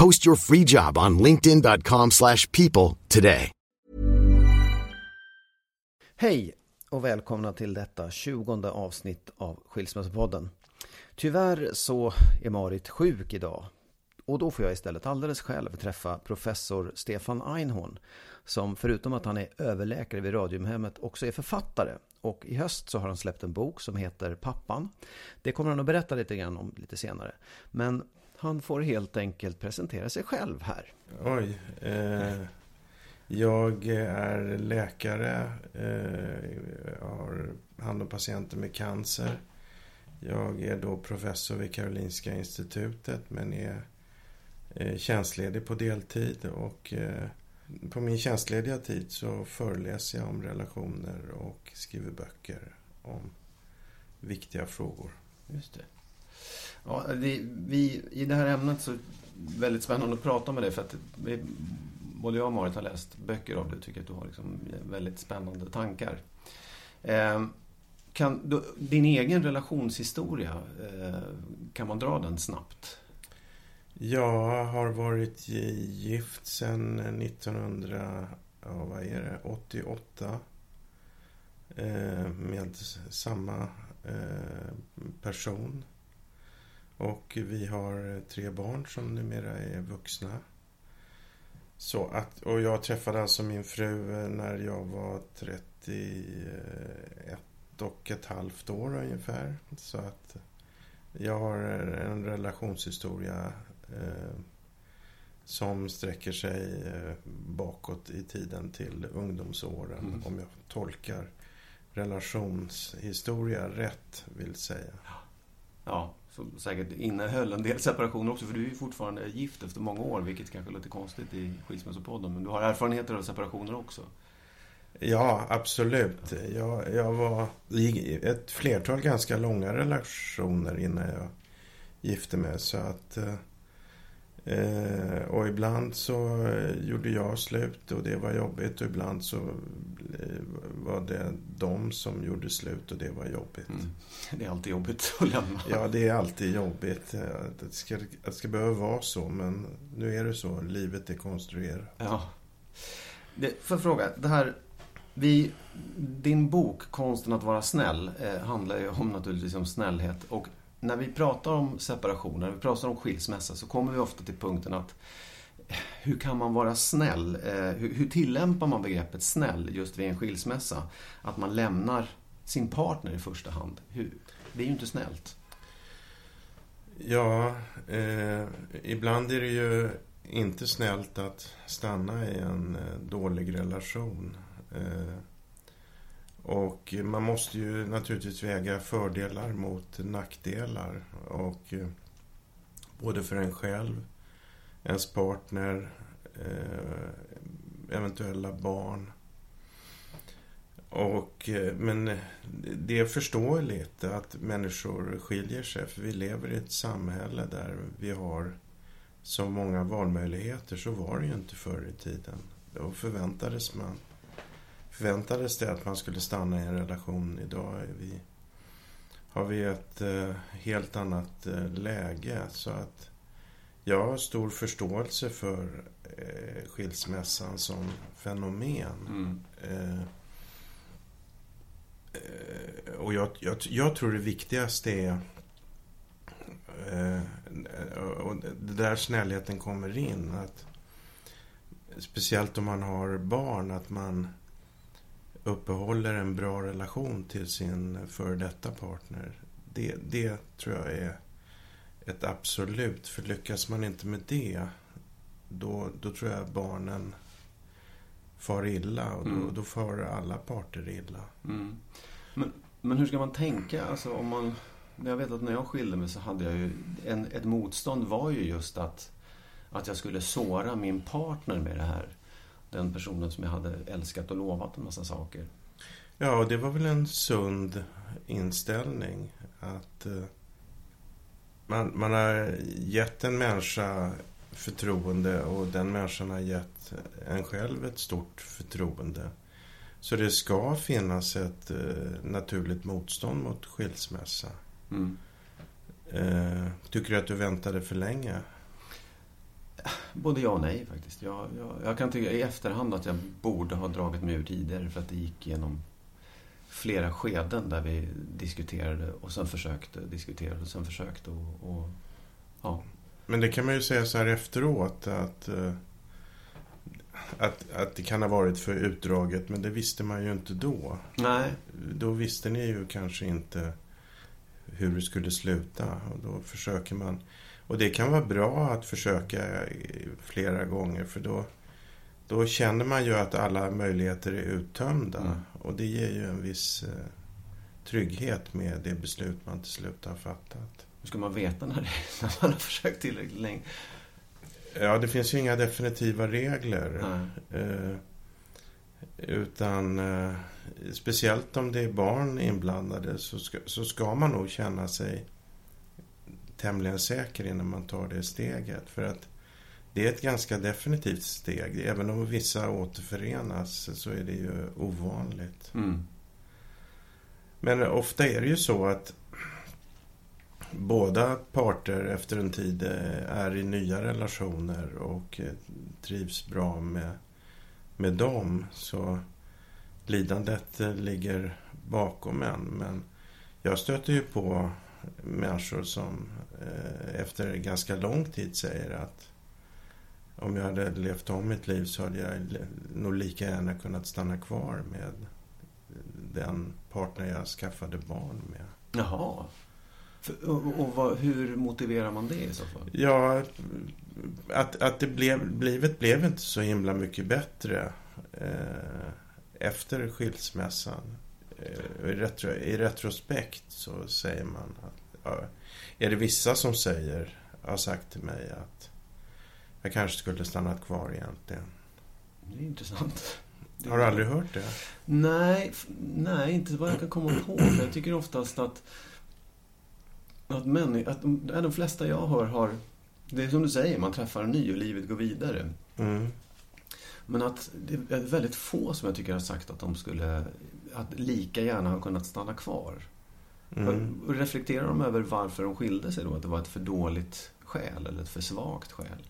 Post your free job on linkedin.com/people today. Hej och välkomna till detta 20 avsnitt av Skilsmässopodden. Tyvärr så är Marit sjuk idag och då får jag istället alldeles själv träffa professor Stefan Einhorn som förutom att han är överläkare vid Radiumhemmet också är författare. Och i höst så har han släppt en bok som heter Pappan. Det kommer han att berätta lite grann om lite senare. Men han får helt enkelt presentera sig själv här. Oj. Eh, jag är läkare. Eh, jag har hand om patienter med cancer. Jag är då professor vid Karolinska institutet men är eh, tjänstledig på deltid. Och eh, på min tjänstlediga tid så föreläser jag om relationer och skriver böcker om viktiga frågor. Just det. Ja, vi, vi, I det här ämnet så är det väldigt spännande att prata med dig för att vi, både jag och Marit har läst böcker av dig och tycker att du har liksom väldigt spännande tankar. Eh, kan du, din egen relationshistoria, eh, kan man dra den snabbt? Jag har varit gift sedan 1988 eh, med samma eh, person. Och vi har tre barn som numera är vuxna. Så att, och jag träffade alltså min fru när jag var 31 och ett halvt år ungefär. Så att jag har en relationshistoria eh, som sträcker sig eh, bakåt i tiden till ungdomsåren. Mm. Om jag tolkar relationshistoria rätt, vill säga. Ja, som säkert innehöll en del separationer också, för du är ju fortfarande gift efter många år, vilket kanske låter konstigt i Skilsmässopodden, men du har erfarenheter av separationer också. Ja, absolut. Jag, jag var i ett flertal ganska långa relationer innan jag gifte mig, så att eh, Eh, och ibland så gjorde jag slut och det var jobbigt och ibland så eh, var det de som gjorde slut och det var jobbigt. Mm. Det är alltid jobbigt att lämna. Ja, det är alltid jobbigt. Att det, ska, att det ska behöva vara så, men nu är det så. Livet är konstruerat. Ja. Det, för fråga, det här... Vi, din bok Konsten att vara snäll eh, handlar ju om naturligtvis om snällhet. Och när vi pratar om separation, när vi pratar om skilsmässa så kommer vi ofta till punkten att eh, hur kan man vara snäll? Eh, hur, hur tillämpar man begreppet snäll just vid en skilsmässa? Att man lämnar sin partner i första hand. Hur? Det är ju inte snällt. Ja, eh, ibland är det ju inte snällt att stanna i en eh, dålig relation. Eh, och man måste ju naturligtvis väga fördelar mot nackdelar. Och eh, både för en själv, ens partner, eh, eventuella barn. Och, eh, men det är förståeligt att människor skiljer sig för vi lever i ett samhälle där vi har så många valmöjligheter. Så var det ju inte förr i tiden. Då förväntades man förväntades det att man skulle stanna i en relation. Idag vi, har vi ett eh, helt annat eh, läge. Så att jag har stor förståelse för eh, skilsmässan som fenomen. Mm. Och jag, jag, jag tror det viktigaste är och det där snällheten kommer in. Att, speciellt om man har barn, att man uppehåller en bra relation till sin före detta partner. Det, det tror jag är ett absolut. För lyckas man inte med det, då, då tror jag barnen far illa. Och då, Mm. då far alla parter illa. Mm. Men, men hur ska man tänka? Alltså, om man, jag vet att när jag skilde mig så hade jag ju... En, ett motstånd var ju just att, att jag skulle såra min partner med det här. Den personen som jag hade älskat och lovat en massa saker. Ja, och det var väl en sund inställning. Att eh, man, man har gett en människa förtroende och den människan har gett en själv ett stort förtroende. Så det ska finnas ett eh, naturligt motstånd mot skilsmässa. Mm. Eh, tycker du att du väntade för länge? Både ja och nej faktiskt. Jag, jag, jag kan tycka i efterhand att jag borde ha dragit mig ur tidigare för att det gick igenom flera skeden där vi diskuterade och sen försökte, diskuterade och sen försökte och, och ja. Men det kan man ju säga så här efteråt att, eh, att, att det kan ha varit för utdraget, men det visste man ju inte då. Nej, Då visste ni ju kanske inte hur det skulle sluta och då försöker man. Och det kan vara bra att försöka i- flera gånger för då, då känner man ju att alla möjligheter är uttömda. Mm. Och det ger ju en viss eh, trygghet med det beslut man till slut har fattat. hur ska man veta när, det, när man har försökt tillräckligt länge? Ja, det finns ju inga definitiva regler. Eh, utan eh, speciellt om det är barn inblandade så ska, så ska man nog känna sig tämligen säker innan man tar det steget. För att det är ett ganska definitivt steg. Även om vissa återförenas så är det ju ovanligt. Mm. Men ofta är det ju så att båda parter efter en tid eh, är i nya relationer och eh, trivs bra med, med dem. Så lidandet eh, ligger bakom en. Men jag stöter ju på människor som eh, efter ganska lång tid säger att om jag hade levt om mitt liv så hade jag nog lika gärna kunnat stanna kvar med den partner jag skaffade barn med. Jaha. Och vad, hur motiverar man det i så fall? Ja, att, att det blev, livet blev inte så himla mycket bättre eh, efter skilsmässan. Eh, i, retro, I retrospekt så säger man att, ja, är det vissa som säger, har sagt till mig att jag kanske skulle stannat kvar egentligen. Det är intressant. Det- Har du aldrig hört det? Nej, nej, inte vad jag kan komma på. För jag tycker oftast att, att, männi- att de, de flesta jag hör har... Det är som du säger, man träffar en ny och livet går vidare. Mm. Men att det är väldigt få som jag tycker har sagt att de skulle att lika gärna ha kunnat stanna kvar. Mm. Och Reflekterar de över varför de skilde sig då? Att det var ett för dåligt skäl eller ett för svagt skäl?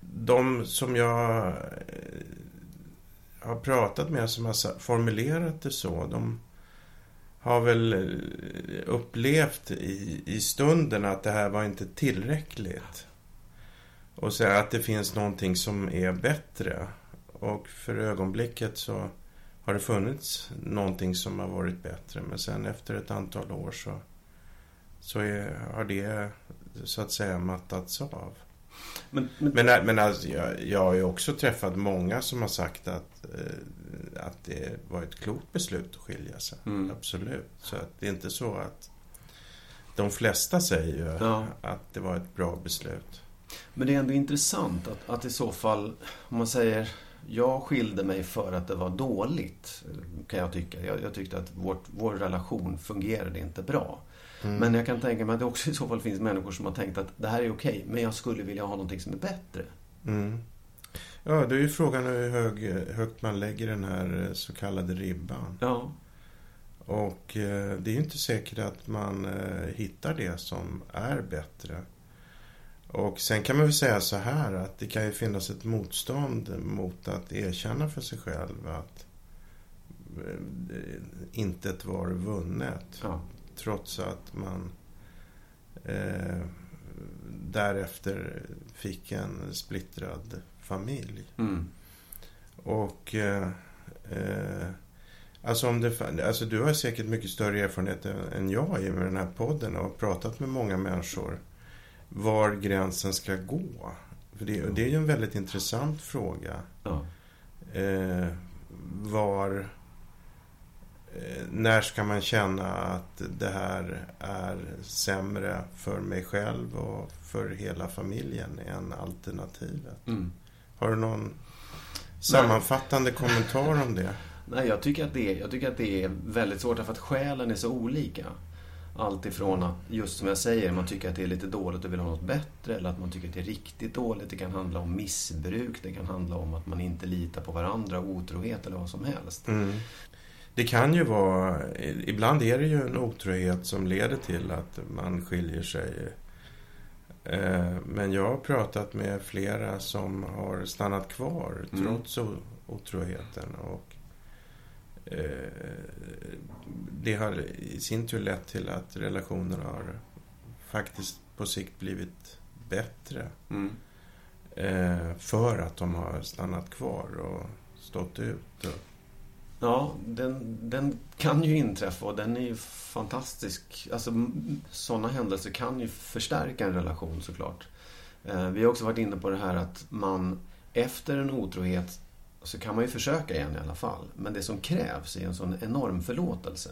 De som jag eh, har pratat med som har formulerat det så, de har väl eh, upplevt i, i stunden att det här var inte tillräckligt. Och så att det finns någonting som är bättre. Och för ögonblicket så har det funnits någonting som har varit bättre. Men sen efter ett antal år så, så är, har det så att säga mattats av. Men, men, Men, men alltså, jag, jag har ju också träffat många som har sagt att, eh, att det var ett klokt beslut att skilja sig. Mm. Absolut. Så att det är inte så att... De flesta säger ju Ja. att det var ett bra beslut. Men det är ändå intressant att, att i så fall, om man säger jag skilde mig för att det var dåligt, kan jag tycka. Jag, jag tyckte att vårt, vår relation fungerade inte bra. Men jag kan tänka mig att det också i så fall finns människor som har tänkt att det här är okej, men jag skulle vilja ha någonting som är bättre. Mm. Ja, då är ju frågan hur hög, högt man lägger den här så kallade ribban. Ja. Och eh, det är ju inte säkert att man eh, hittar det som är bättre. Och sen kan man väl säga så här att det kan ju finnas ett motstånd mot att erkänna för sig själv att eh, intet var vunnet. ja. Trots att man eh, därefter fick en splittrad familj. Mm. Och eh, eh, alltså, om det, alltså du har säkert mycket större erfarenhet än jag i med den här podden och har pratat med många människor var gränsen ska gå. För det, det är ju en väldigt intressant fråga. Ja. Eh, var... Eh, när ska man känna att det här är sämre för mig själv och för hela familjen än alternativet? Mm. Har du någon sammanfattande kommentar om det? Nej, jag tycker, att det är, jag tycker att det är väldigt svårt därför att själen är så olika. Allt ifrån att, just som jag säger, man tycker att det är lite dåligt och vill ha något bättre eller att man tycker att det är riktigt dåligt. Det kan handla om missbruk, det kan handla om att man inte litar på varandra, otrohet eller vad som helst. Mm. Det kan ju vara, ibland är det ju en otrohet som leder till att man skiljer sig. Eh, Men jag har pratat med flera som har stannat kvar Mm. trots o- otroheten. Och det har i sin tur lett till att relationen har faktiskt på sikt blivit bättre. Mm. Eh, För att de har stannat kvar och stått ut. Ja, den, den kan ju inträffa och den är ju fantastisk. Alltså, sådana händelser kan ju förstärka en relation såklart. Eh, vi har också varit inne på det här att man efter en otrohet så kan man ju försöka igen i alla fall. Men det som krävs är en sån enorm förlåtelse.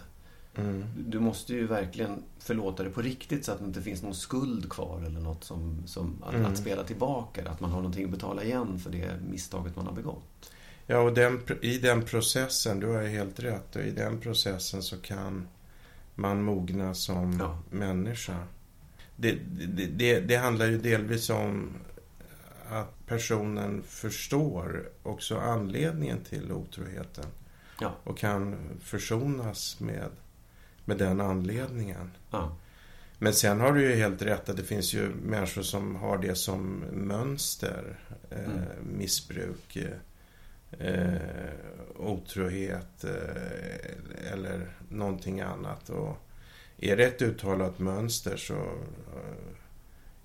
mm. Du måste ju verkligen förlåta det på riktigt så att det inte finns någon skuld kvar eller något som, som att, Mm. att spela tillbaka. Att man har någonting att betala igen för det misstaget man har begått. Ja, och den, i den processen, du har ju helt rätt, och i den processen så kan man mogna som Ja. människa. Det, det, det, det handlar ju delvis om att personen förstår också anledningen till otroheten Ja. och kan försonas med, med den anledningen. Ja. Men sen har du ju helt rätt att det finns ju människor som har det som mönster. Eh, Mm. Missbruk, eh, otrohet eh, eller någonting annat. Och är det ett uttalat mönster så eh,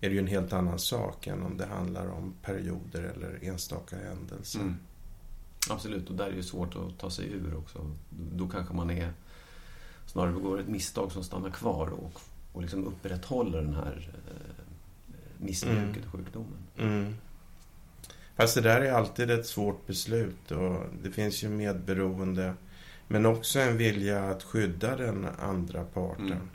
är det ju en helt annan sak än om det handlar om perioder eller enstaka händelser. Mm. Absolut, och där är det ju svårt att ta sig ur också. Då kanske man är snarare begår ett misstag som stannar kvar och, och liksom upprätthåller den här eh, missbruket Mm. och sjukdomen. Mm. Fast det där är alltid ett svårt beslut och det finns ju medberoende men också en vilja att skydda den andra parten. Mm.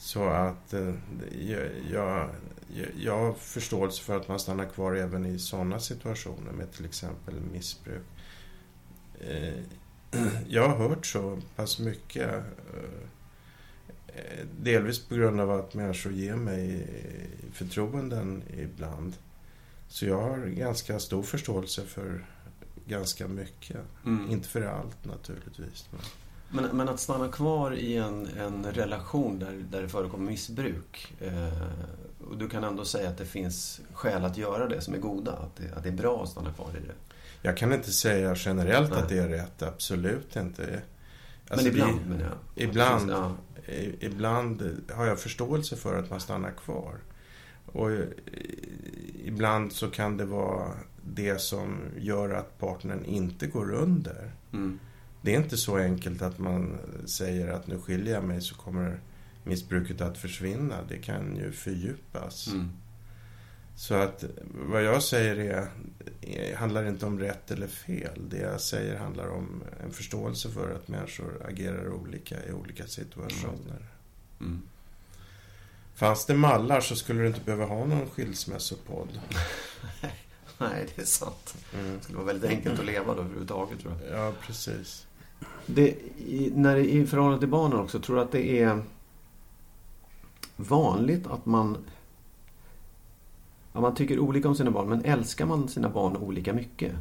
Så att eh, jag, jag, jag har förståelse för att man stannar kvar även i sådana situationer med till exempel missbruk. Eh, Jag har hört så pass mycket eh, Delvis på grund av att människor ger mig förtroenden ibland. Så jag har ganska stor förståelse för ganska mycket. Mm. Inte för allt naturligtvis. Men... Men, men att stanna kvar i en, en relation där, där det förekommer missbruk eh, och du kan ändå säga att det finns skäl att göra det som är goda, att det, att det är bra att stanna kvar i det. Jag kan inte säga generellt Nej. att det är rätt, absolut inte. Men Alltså, ibland, det- menar jag. Ibland, Ja. ibland har jag förståelse för att man stannar kvar. Och eh, ibland så kan det vara det som gör att partnern inte går under. Mm. Det är inte så enkelt att man säger att nu skiljer jag mig så kommer missbruket att försvinna. Det kan ju fördjupas. Mm. Så att vad jag säger är, är, handlar inte om rätt eller fel. Det jag säger handlar om en förståelse för att människor agerar olika i olika situationer. Mm. Fanns det mallar så skulle du inte behöva ha någon skilsmässopodd. Nej, det är sant. Mm. Det skulle vara väldigt enkelt att leva då överhuvudtaget, tror jag. Ja, precis. Det, i, när det, I förhållande till barnen också, tror du att det är vanligt att man Ja, man tycker olika om sina barn, men älskar man sina barn olika mycket?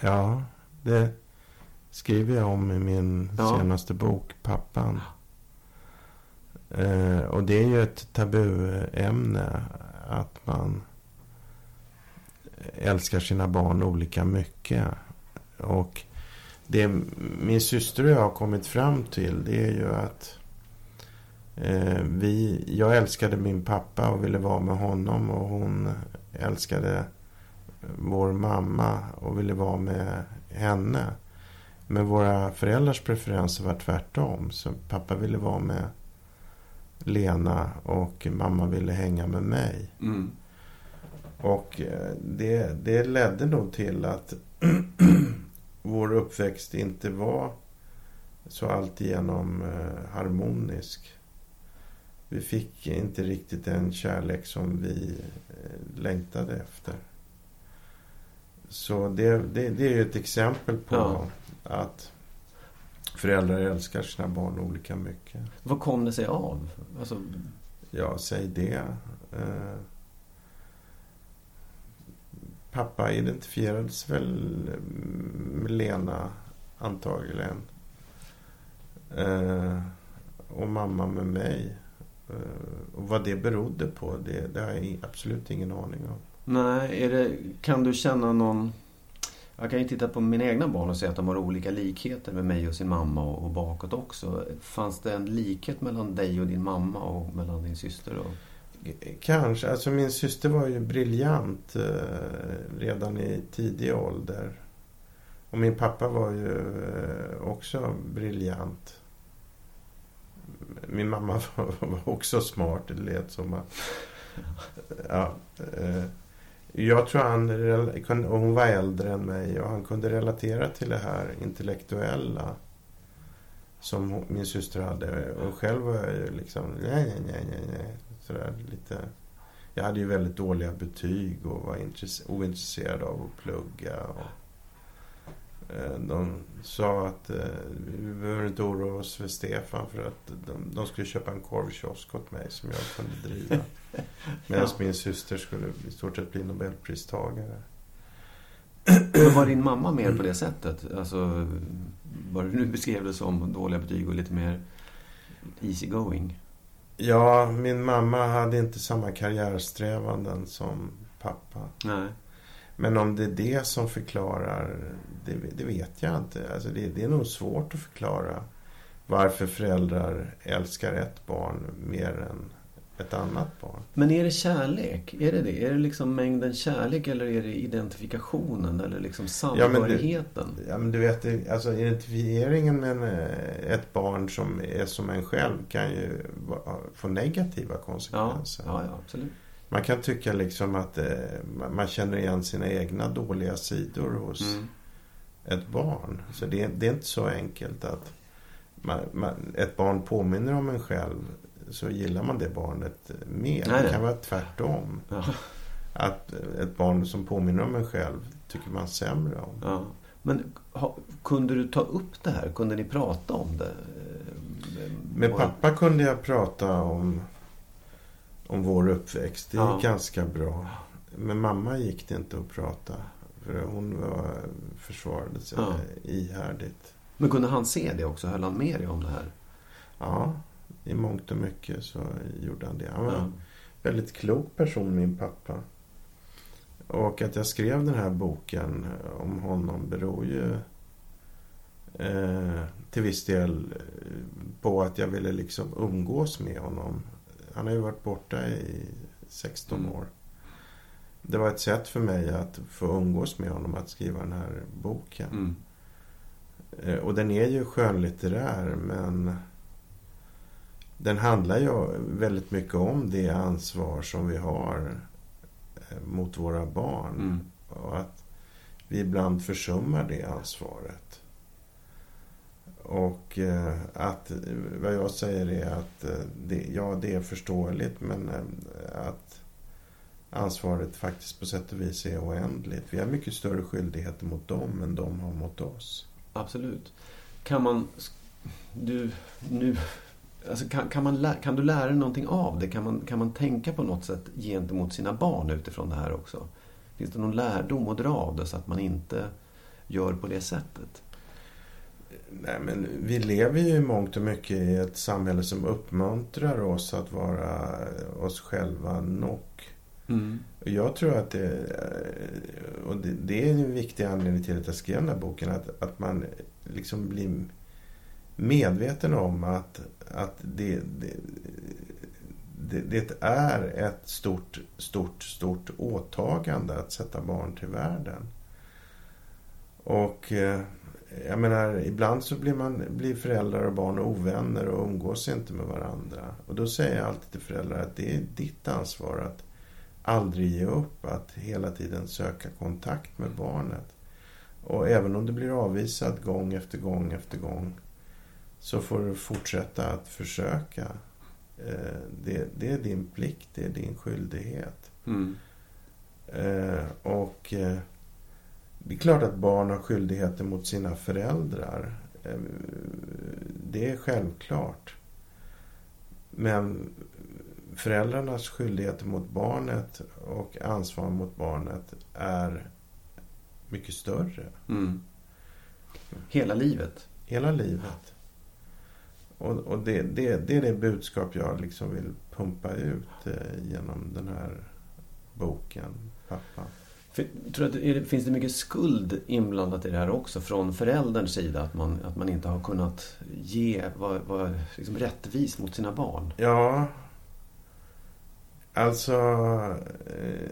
Ja, det skriver jag om i min Ja. senaste bok, Pappan. Eh, och det är ju ett tabuämne att man älskar sina barn olika mycket. Och det min syster och jag har kommit fram till det är ju att eh, vi, jag älskade min pappa och ville vara med honom och hon älskade vår mamma och ville vara med henne. Men våra föräldrars preferenser var tvärtom. Så pappa ville vara med Lena och mamma ville hänga med mig. Mm. Och eh, det, det ledde nog till att vår uppväxt inte var så alltigenom eh, harmonisk. Vi fick inte riktigt den kärlek som vi eh, längtade efter. Så det, det, det är ju ett exempel på Ja. att föräldrar älskar sina barn olika mycket. Vad kom det sig av? Alltså, Ja, säg det. Pappa identifierades väl med Lena antagligen. Eh, och mamma med mig. Eh, och vad det berodde på, det, det har jag absolut ingen aning om. nej, är det, kan du känna någon... Jag kan ju titta på mina egna barn och säga att de har olika likheter med mig och sin mamma och, och bakåt också. Fanns det en likhet mellan dig och din mamma och mellan din syster? Och... Kanske. Alltså min syster var ju briljant eh, redan i tidig ålder. Och min pappa var ju eh, också briljant. Min mamma var, var också smart. Det lät som att... Ja, eh, jag tror han... Och hon var äldre än mig och han kunde relatera till det här intellektuella som min syster hade. Och själv var jag ju liksom... Nej, nej, nej, nej. Sådär lite... Jag hade ju väldigt dåliga betyg och var intresse- ointresserad av att plugga. Och, eh, de sa att eh, vi behöver inte oroa oss för Stefan för att de, de skulle köpa en korvkiosk åt mig som jag kunde driva. Medan min syster skulle i stort sett bli nobelpristagare. Men var din mamma mer på det sättet? Alltså, vad du nu beskrev det som dåliga betyg och lite mer easy going? Ja, min mamma hade inte samma karriärsträvanden som pappa. Nej. Men om det är det som förklarar, det, det vet jag inte. Alltså det, det är nog svårt att förklara varför föräldrar älskar ett barn mer än ett annat barn. Men är det kärlek? Är det det? Är det liksom mängden kärlek eller är det identifikationen eller liksom Ja, samhörigheten? Ja, men du vet, alltså identifieringen med en, eh, ett barn som är som en själv kan ju få negativa Ja, konsekvenser. ja, ja, absolut. Man kan tycka liksom att eh, man- man känner igen sina egna dåliga sidor hos Mm. ett barn. Så det, det är inte så enkelt att man, man, ett barn påminner om en själv så gillar man det barnet mer. Nej, det kan vara tvärtom. Ja, Att ett barn som påminner om en själv tycker man sämre om. ja. Men ha, kunde du ta upp det här? Kunde ni prata om det? Med pappa kunde jag prata om, om vår uppväxt. Det gick Ja. ganska bra. Med mamma gick det inte att prata. För hon var, försvarade sig Ja. ihärdigt. Men kunde han se det också? Höll han med dig om det här? Ja, i mångt och mycket så gjorde han det. Han var Ja. en väldigt klok person, min pappa. Och att jag skrev den här boken om honom beror ju eh, till viss del eh, på att jag ville liksom umgås med honom. Han har ju varit borta i 16 Mm. år. Det var ett sätt för mig att få umgås med honom att skriva den här boken. Mm. Eh, Och den är ju skönlitterär men den handlar ju väldigt mycket om det ansvar som vi har eh, mot våra barn. Mm. Och att vi ibland försummar det ansvaret. Och eh, att, eh, vad jag säger är att det, ja, det är förståeligt men att ansvaret faktiskt på sätt och vis är oändligt. Vi har mycket större skyldigheter mot dem än de har mot oss. Absolut. Kan man... Du, nu... Alltså kan, kan, man, kan du lära dig någonting av det? Kan man, kan man tänka på något sätt gentemot sina barn utifrån det här också? Finns det någon lärdom att dra av det så att man inte gör på det sättet? Nej, men vi lever ju i mångt och mycket i ett samhälle som uppmuntrar oss att vara oss själva nog. Mm. Jag tror att det, och det, det, är en viktig anledning till att jag skrev den här boken, att, att man liksom blir medveten om att, att det, det, det, det är ett stort, stort, stort åtagande att sätta barn till världen. Och eh, jag menar, ibland så blir, man, blir föräldrar och barn ovänner och umgås inte med varandra. Och då säger jag alltid till föräldrar att det är ditt ansvar att aldrig ge upp, att hela tiden söka kontakt med barnet. Och även om du blir avvisad gång efter gång efter gång så får du fortsätta att försöka. Eh, det, det är din plikt, det är din skyldighet. Mm. Eh, och eh, det är klart att barn har skyldigheter mot sina föräldrar. Det är självklart. Men föräldrarnas skyldigheter mot barnet och ansvar mot barnet är mycket större. Mm. Hela livet? Hela livet. Och, och det, det, det, är det budskap jag liksom vill pumpa ut eh, genom den här boken, Pappa. För, tror att det, finns det mycket skuld inblandat i det här också från förälderns sida? Att man, att man inte har kunnat ge, vara var, liksom rättvis mot sina barn? Ja, Alltså, eh,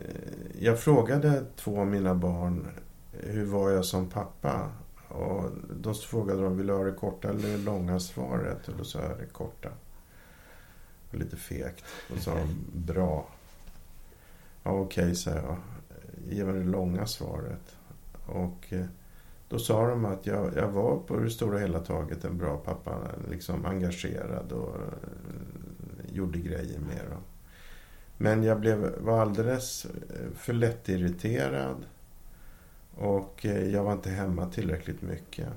jag frågade två av mina barn hur var jag som pappa? Och då frågade de, vill du ha det korta eller det långa svaret? Och då sa jag det korta. Lite fegt. Och sa de, bra. Ja, okej, okay, sa jag. Ge mig det långa svaret. Och eh, då sa de att jag, jag var på det stora hela taget en bra pappa. Liksom engagerad och eh, gjorde grejer med dem. Men jag blev, var alldeles eh, för lättirriterad. Och eh, jag var inte hemma tillräckligt mycket.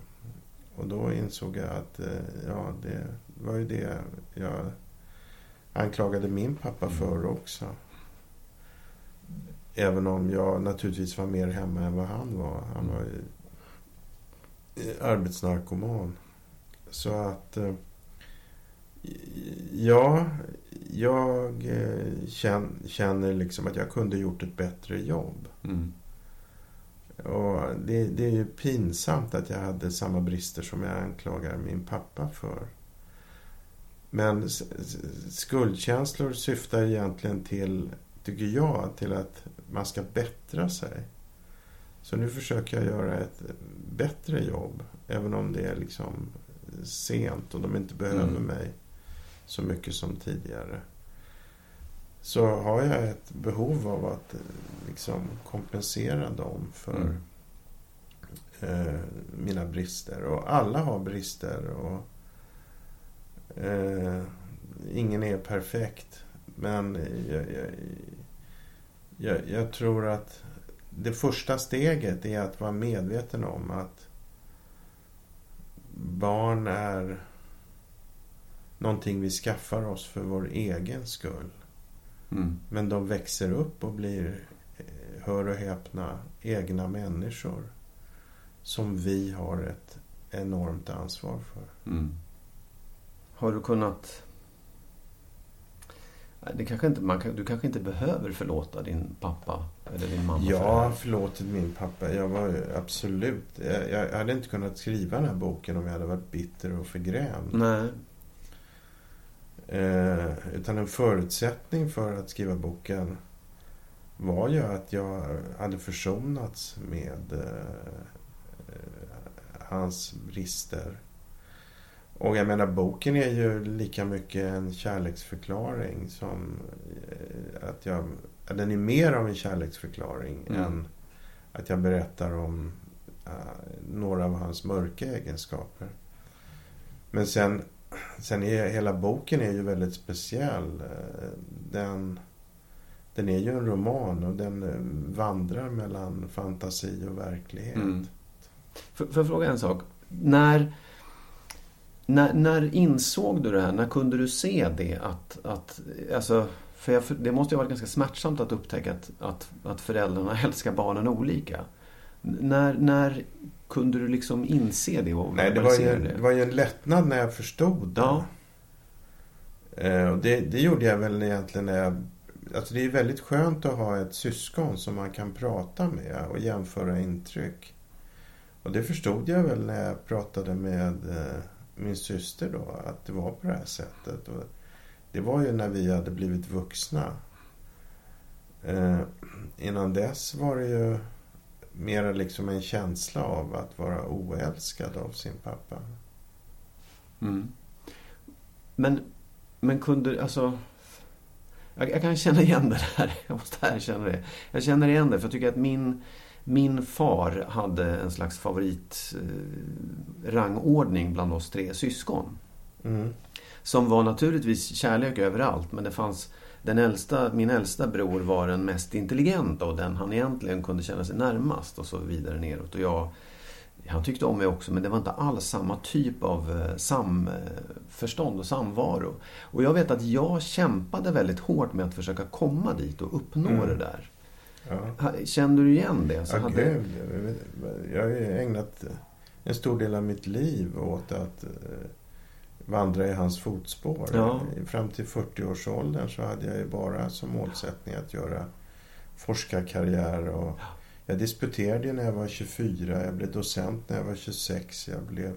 Och då insåg jag att eh, ja, det var ju det jag anklagade min pappa mm. för också. Även om jag naturligtvis var mer hemma än vad han var. Han var ju arbetsnarkoman. Så att... Ja, jag eh, känner liksom att jag kunde gjort ett bättre jobb. Mm. Och det, det, är ju pinsamt att jag hade samma brister som jag anklagar min pappa för. Men skuldkänslor syftar egentligen till, tycker jag, till att man ska bättra sig. Så nu försöker jag göra ett bättre jobb. Även om det är liksom sent och de inte behöver mm. mig så mycket som tidigare. Så har jag ett behov av att eh, liksom kompensera dem för mm. eh, mina brister. Och alla har brister. och eh, Ingen är perfekt. Men jag, jag, jag, jag tror att det första steget är att vara medveten om att barn är någonting vi skaffar oss för vår egen skull. Mm. Men de växer upp och blir, eh, hör och häpna, egna människor. Som vi har ett enormt ansvar för. Mm. Har du kunnat... Det kanske inte, man, du kanske inte behöver förlåta din pappa eller din mamma? Jag har förlåtit min pappa. Jag var absolut... Jag, jag hade inte kunnat skriva den här boken om jag hade varit bitter och förgrämd. Nej. Eh, utan en förutsättning för att skriva boken var ju att jag hade försonats med eh, hans brister. Och jag menar, boken är ju lika mycket en kärleksförklaring som eh, att jag... Den är mer av en kärleksförklaring mm. än att jag berättar om uh, några av hans mörka egenskaper. Men sen sen är hela boken är ju väldigt speciell. Den, den är ju en roman och den vandrar mellan fantasi och verklighet. Mm. Får jag fråga en sak? När, När, när insåg du det här? När kunde du se det? Att, att, alltså, för jag, det måste ju ha varit ganska smärtsamt att upptäcka att, att, att föräldrarna älskar barnen olika. När, när kunde du liksom inse det och Nej, det var, ju, det? det var ju en lättnad när jag förstod det. Ja. Eh, det, det gjorde jag väl egentligen när jag... Alltså det är väldigt skönt att ha ett syskon som man kan prata med och jämföra intryck. Och det förstod jag väl när jag pratade med eh, min syster då, att det var på det här sättet. Och det var ju när vi hade blivit vuxna. Eh, innan dess var det ju mer liksom en känsla av att vara oälskad av sin pappa. Mm. Men, men kunde, alltså... Jag, jag, kan känna igen det här. Jag måste erkänna det. Jag känner igen det, för jag tycker att min, min far hade en slags favoritrangordning eh, bland oss tre syskon. Mm. Som var naturligtvis kärlek överallt, men det fanns den äldsta, min äldsta bror var den mest intelligenta och den han egentligen kunde känna sig närmast och så vidare neråt. Och jag, han tyckte om mig också men det var inte alls samma typ av eh, samförstånd och samvaro. Och jag vet att jag kämpade väldigt hårt med att försöka komma dit och uppnå mm. det där. Ja. Kände du igen det? Så ja, hade... gud. Jag har ägnat en stor del av mitt liv åt att eh, vandra i hans fotspår. Ja. Fram till 40-årsåldern så hade jag ju bara som målsättning att göra forskarkarriär. Och jag disputerade när jag var 24, jag blev docent när jag var 26, jag blev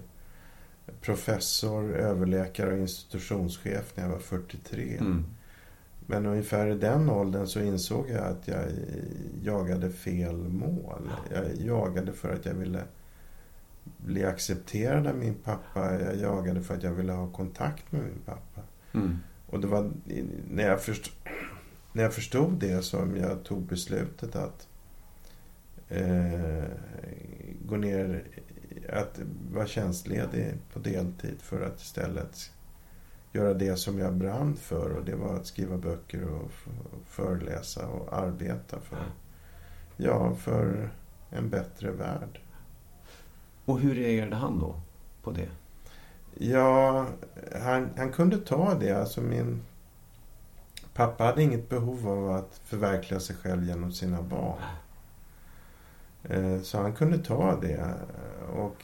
professor, överläkare och institutionschef när jag var 43. Mm. Men ungefär i den åldern så insåg jag att jag jagade fel mål. Jag jagade för att jag ville bli accepterad av min pappa. Jag jagade för att jag ville ha kontakt med min pappa. Mm. Och det var när jag, förstod, när jag förstod det som jag tog beslutet att eh, gå ner, att vara tjänstledig på deltid för att istället göra det som jag brann för och det var att skriva böcker och föreläsa och arbeta för, ja, för en bättre värld. Och hur reagerade han då på det? Ja, han, han kunde ta det. Alltså min pappa hade inget behov av att förverkliga sig själv genom sina barn. Eh, så han kunde ta det. Och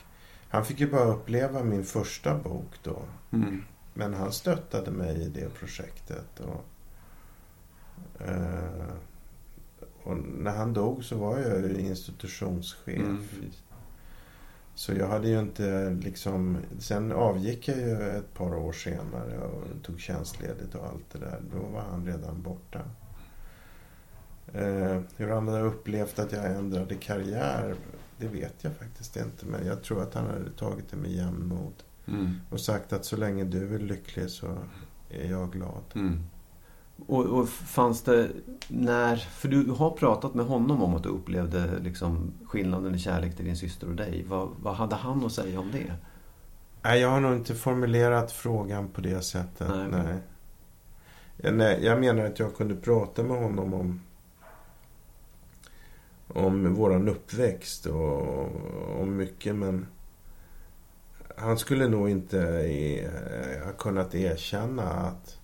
han fick ju bara uppleva min första bok då. Mm. Men han stöttade mig i det projektet. Och, eh, och när han dog så var jag ju institutionschef. Mm. Så jag hade ju inte liksom... Sen avgick jag ju ett par år senare och tog tjänstledigt och allt det där. Då var han redan borta. Eh, hur han hade upplevt att jag ändrade karriär, det vet jag faktiskt inte. Men jag tror att han hade tagit det med jämnmod. Mm. Och sagt att så länge du är lycklig så är jag glad. Mm. Och, och, fanns det när... För du har pratat med honom om att du upplevde liksom skillnaden i kärlek till din syster och dig. Vad, vad hade han att säga om det? Nej, jag har nog inte formulerat frågan på det sättet. Nej. nej. Jag, nej, jag menar att jag kunde prata med honom om om våran uppväxt och om mycket men han skulle nog inte ha kunnat erkänna att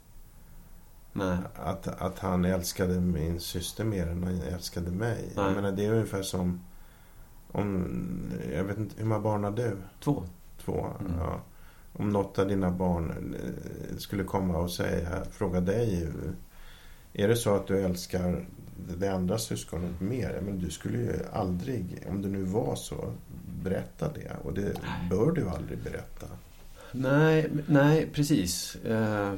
Nej. Att, att han älskade min syster mer än han älskade mig. Nej. Jag menar, det är ungefär som om, jag vet inte, hur många barn har du? Två. Två, mm. ja. Om något av dina barn eh, skulle komma och säga, fråga dig. Är det så att du älskar det andra syskonet mer? Men du skulle ju aldrig, om det nu var så, berätta det. Och det bör du aldrig berätta. Nej, nej precis. Uh...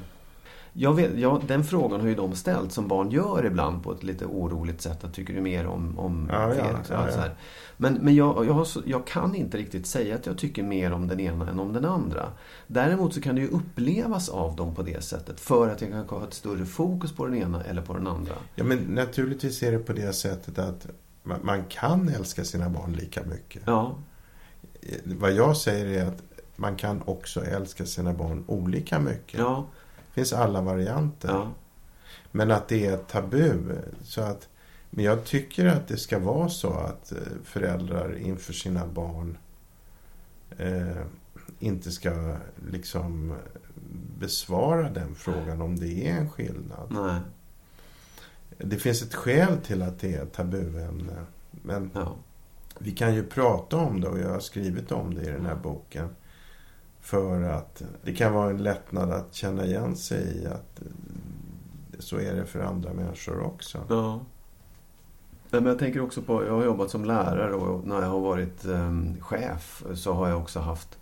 Jag vet, ja, den frågan har ju de ställt som barn gör ibland på ett lite oroligt sätt. Att tycker du mer om, om ja, Felix? Ja, ja, Men, men jag, jag, har, jag, kan inte riktigt säga att jag tycker mer om den ena än om den andra. Däremot så kan det ju upplevas av dem på det sättet. För att jag kan ha ett större fokus på den ena eller på den andra. Ja, men naturligtvis är det på det sättet att man, man kan älska sina barn lika mycket. Ja. Vad jag säger är att man kan också älska sina barn olika mycket. Ja finns alla varianter. Ja. Men att det är tabu. Så att, men jag tycker att det ska vara så att eh, föräldrar inför sina barn eh, inte ska liksom besvara den frågan om det är en skillnad. Nej. Det finns ett skäl till att det är ett tabuämne. Men Ja. vi kan ju prata om det och jag har skrivit om det i den här boken. För att det kan vara en lättnad att känna igen sig i att eh, så är det för andra människor också. Ja. Nej, men jag tänker också på, jag har jobbat som lärare och när jag har varit eh, chef så har jag också haft...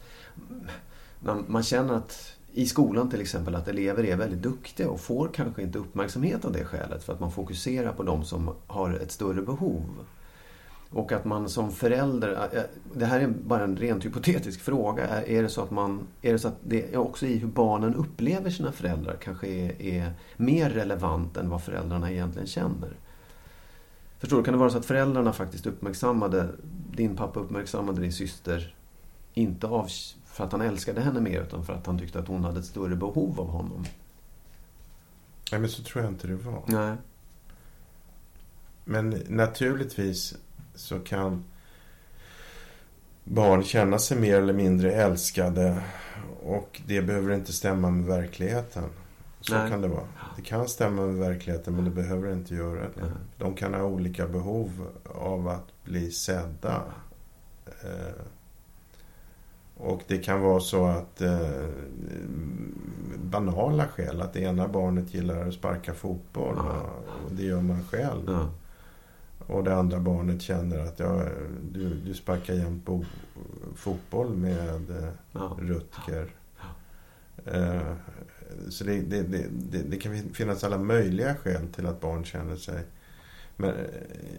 Man känner att i skolan till exempel att elever är väldigt duktiga och får kanske inte uppmärksamhet av det skälet för att man fokuserar på de som har ett större behov. Och att man som förälder, eh, det här är bara en rent hypotetisk fråga, är det så att man, är det så att det är också i hur barnen upplever sina föräldrar kanske är, är mer relevant än vad föräldrarna egentligen känner? Förstår du, kan det vara så att föräldrarna faktiskt uppmärksammade, din pappa uppmärksammade din syster, inte av, för att han älskade henne mer utan för att han tyckte att hon hade ett större behov av honom? Nej, men så tror jag inte det var. Nej. Men naturligtvis så kan barn känna sig mer eller mindre älskade och det behöver inte stämma med verkligheten. Så Nej. kan det vara. Det kan stämma med verkligheten men det behöver inte göra det. Nej. De kan ha olika behov av att bli sedda. Eh, och det kan vara så att eh, banala skäl, att det ena barnet gillar att sparka fotboll Ja. och, och det gör man själv. Ja. Och det andra barnet känner att ja, du, du sparkar jämt bo, fotboll med eh, Ja. Rutger. Eh, så det, det, det, det, kan finnas alla möjliga skäl till att barn känner sig eh,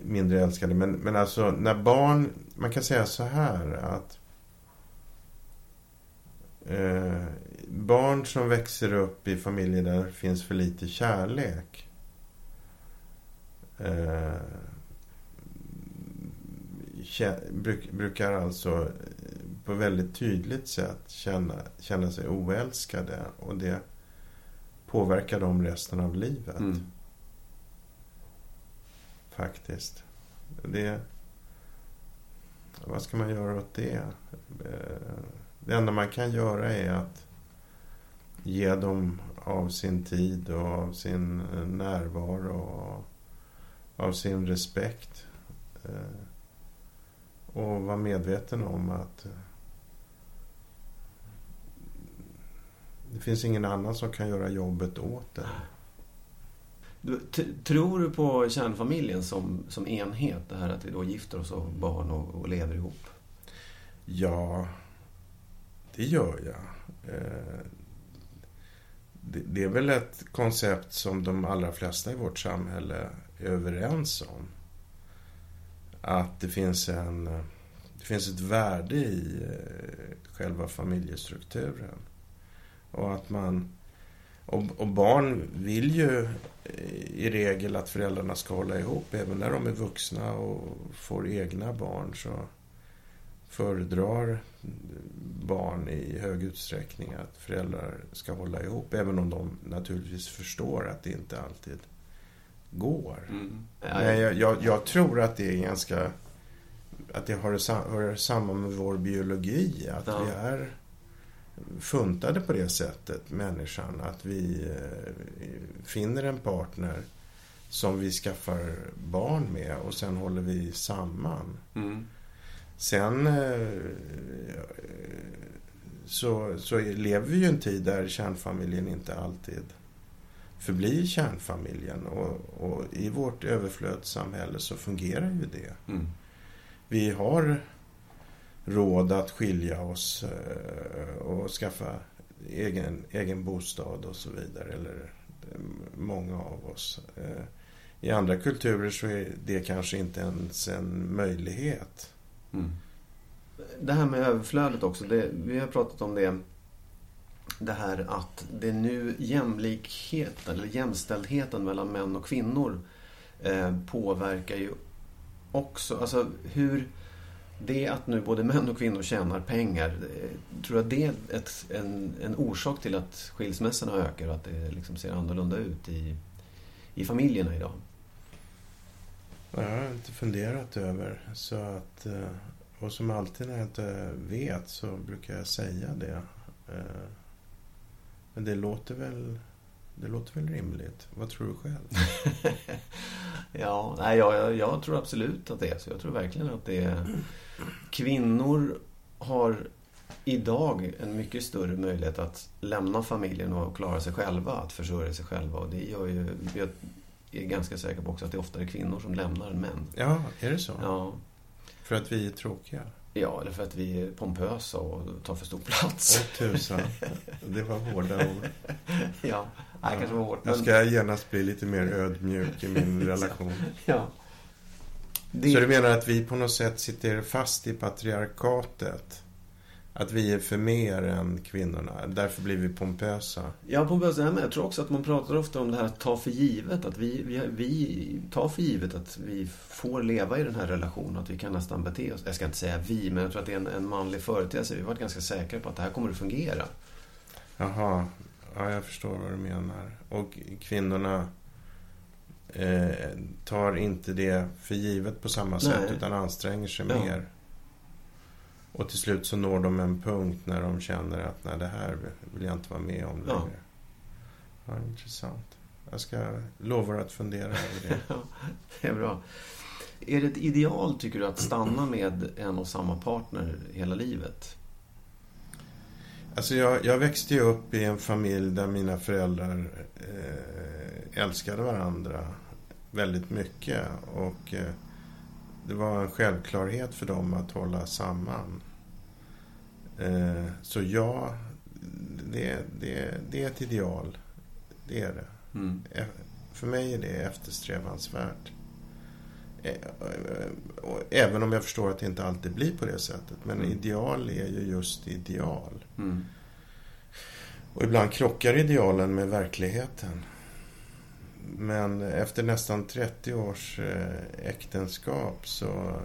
mindre älskade. Men, men alltså när barn, man kan säga så här att eh, barn som växer upp i familjer där det finns för lite kärlek eh, bruk, brukar alltså eh, på väldigt tydligt sätt känna, känna sig oälskade och det påverkar dem resten av livet. Mm. Faktiskt. Det, vad ska man göra åt det? Eh, Det enda man kan göra är att ge dem av sin tid och av sin eh, närvaro och av sin respekt. Och vara medveten om att eh, det finns ingen annan som kan göra jobbet åt det. Du, tror du på kärnfamiljen som, som enhet? Det här att vi då gifter oss och har barn och, och lever ihop? Ja, det gör jag. Eh, Det, det är väl ett koncept som de allra flesta i vårt samhälle är överens om. Att det finns, en, det finns ett värde i eh, själva familjestrukturen. Och att man... Och, och barn vill ju eh, i regel att föräldrarna ska hålla ihop. Även när de är vuxna och får egna barn så föredrar barn i hög utsträckning att föräldrar ska hålla ihop. Även om de naturligtvis förstår att det inte alltid går. Men jag, jag, jag tror att det är ganska... Att det har hör samman med vår biologi. Att Ja. vi är funtade på det sättet, människan. Att vi eh, finner en partner som vi skaffar barn med och sen håller vi samman. Mm. Sen eh, så, så lever vi ju en tid där kärnfamiljen inte alltid förblir kärnfamiljen. Och, och i vårt överflödssamhälle så fungerar ju det. Mm. Vi har råd att skilja oss eh, och skaffa egen, egen bostad och så vidare. Eller eh, många av oss. Eh, I andra kulturer så är det kanske inte ens en möjlighet. Mm. Det här med överflödet också. Det, vi har pratat om det. Det här att det nu jämlikheten eller jämställdheten mellan män och kvinnor eh, påverkar ju också, alltså hur det att nu både män och kvinnor tjänar pengar, tror tror jag det är ett, en, en orsak till att skilsmässorna ökar och att det liksom ser annorlunda ut i, i familjerna idag? Det har jag inte funderat över. Så att, eh, Och som alltid när jag inte vet så brukar jag säga det. Eh, men det låter väl, det låter väl rimligt. Vad tror du själv? ja, nej, jag, jag, jag tror absolut att det är så. Jag tror verkligen att det är... Kvinnor har idag en mycket större möjlighet att lämna familjen och klara sig själva, att försörja sig själva. Och det gör ju... Jag är ganska säker på också att det är oftare kvinnor som lämnar än män. Ja, är det så? Ja. För att vi är tråkiga? Ja, eller för att vi är pompösa och tar för stor plats. Åh tusan. Det var hårda ord. ja, det kanske var hårt. Jag ska genast bli lite mer ödmjuk i min relation. ja. Det... Så du menar att vi på något sätt sitter fast i patriarkatet? Att vi är för mer än kvinnorna. Därför blir vi pompösa. Ja, pompösa är med. Jag tror också att man pratar ofta om det här att ta för givet. Att vi, vi, vi tar för givet att vi får leva i den här relationen. Att vi kan nästan bete oss. Jag ska inte säga vi, men jag tror att det är en, en manlig företeelse. Vi har varit ganska säkra på att det här kommer att fungera. Jaha. Ja, jag förstår vad du menar. Och kvinnorna eh, tar inte det för givet på samma sätt. Nej. Utan anstränger sig ja. mer. Och till slut så når de en punkt när de känner att nej, det här vill jag inte vara med om längre. Ja. ja intressant. Jag ska lova att fundera över det. det är bra. Är det ett ideal, tycker du, att stanna med en och samma partner hela livet? Alltså jag, jag växte ju upp i en familj där mina föräldrar eh, älskade varandra väldigt mycket. Och eh, det var en självklarhet för dem att hålla samman. Eh, så ja, det, det, det är ett ideal. Det är det. Mm. För mig är det eftersträvansvärt. Eh, även om jag förstår att det inte alltid blir på det sättet. Men mm. ideal är ju just ideal. Mm. Och ibland krockar idealen med verkligheten. Men efter nästan 30 års eh, äktenskap så,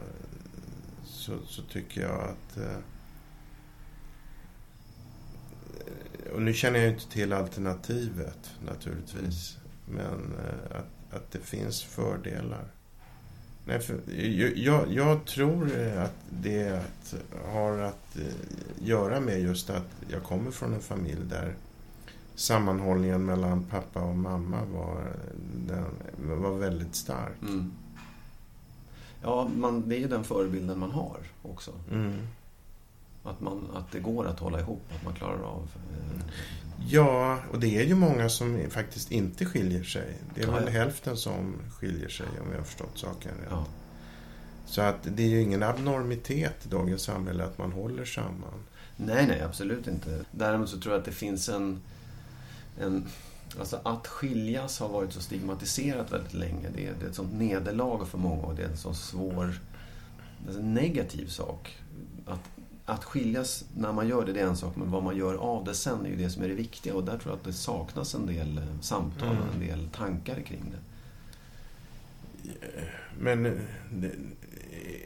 så, så tycker jag att och nu känner jag inte till alternativet naturligtvis. Men eh, att, att det finns fördelar. Nej, för, jag, jag tror att det har att eh, göra med just att jag kommer från en familj där sammanhållningen mellan pappa och mamma var, den, var väldigt stark. Mm. Ja, man, det är ju den förebilden man har också. Mm. Att, man, att det går att hålla ihop, att man klarar av... Eh... Ja, och det är ju många som faktiskt inte skiljer sig. Det är ja, väl hälften som skiljer sig om jag har förstått saken rätt. Ja. Så att det är ju ingen abnormitet i dagens samhälle att man håller samman. Nej, nej, absolut inte. Däremot så tror jag att det finns en... en alltså att skiljas har varit så stigmatiserat väldigt länge. Det är, det är ett sånt nederlag för många och det är en så svår... En negativ sak. Att att skiljas när man gör det, det är en sak, men vad man gör av det sen är ju det som är det viktiga. Och där tror jag att det saknas en del eh, samtal och en mm. del tankar kring det. Men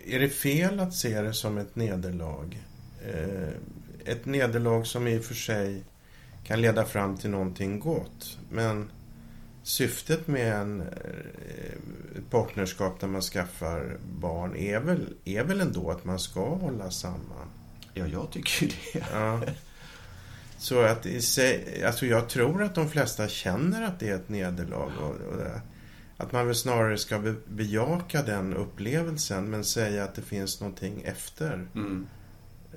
är det fel att se det som ett nederlag? Eh, ett nederlag som i och för sig kan leda fram till någonting gott. Men syftet med en, eh, ett partnerskap där man skaffar barn är väl, är väl ändå att man ska hålla samman? Ja, jag tycker ju det. Ja. Så att i sig, alltså jag tror att de flesta känner att det är ett nederlag. Och, och att man väl snarare ska be, bejaka den upplevelsen men säga att det finns någonting efter mm.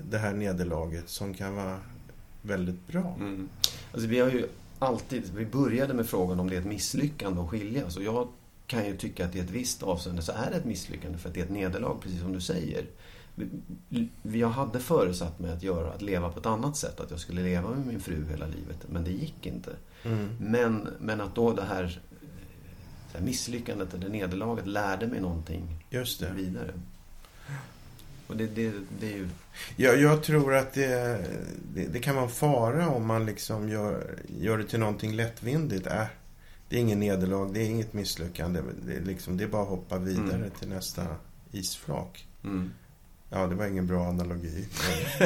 det här nederlaget som kan vara väldigt bra. Mm. Alltså vi har ju alltid, vi började med frågan om det är ett misslyckande att skiljas. Och jag kan ju tycka att i ett visst avseende så är det ett misslyckande för att det är ett nederlag, precis som du säger jag hade föresatt mig att göra, att leva på ett annat sätt. Att jag skulle leva med min fru hela livet. Men det gick inte. Mm. Men, men att då det här, det här misslyckandet eller nederlaget lärde mig någonting Just det. vidare. Och det, det, det är ju... Ja, jag tror att det, det, det, kan vara en fara om man liksom gör, gör det till någonting lättvindigt. Äh, det är ingen nederlag, det är inget misslyckande. Det är, liksom, det är bara att hoppa vidare mm. till nästa isflak. Mm. Ja, det var ingen bra analogi.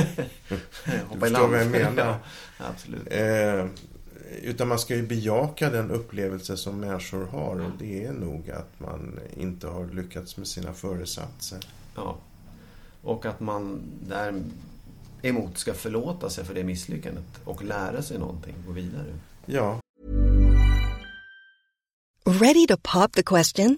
du förstår vad jag menar. ja, absolut. Eh, utan man ska ju bejaka den upplevelse som människor har. Och det är nog att man inte har lyckats med sina föresatser. Ja. Och att man däremot ska förlåta sig för det misslyckandet och lära sig någonting, gå vidare. Ja. Ready to pop the question?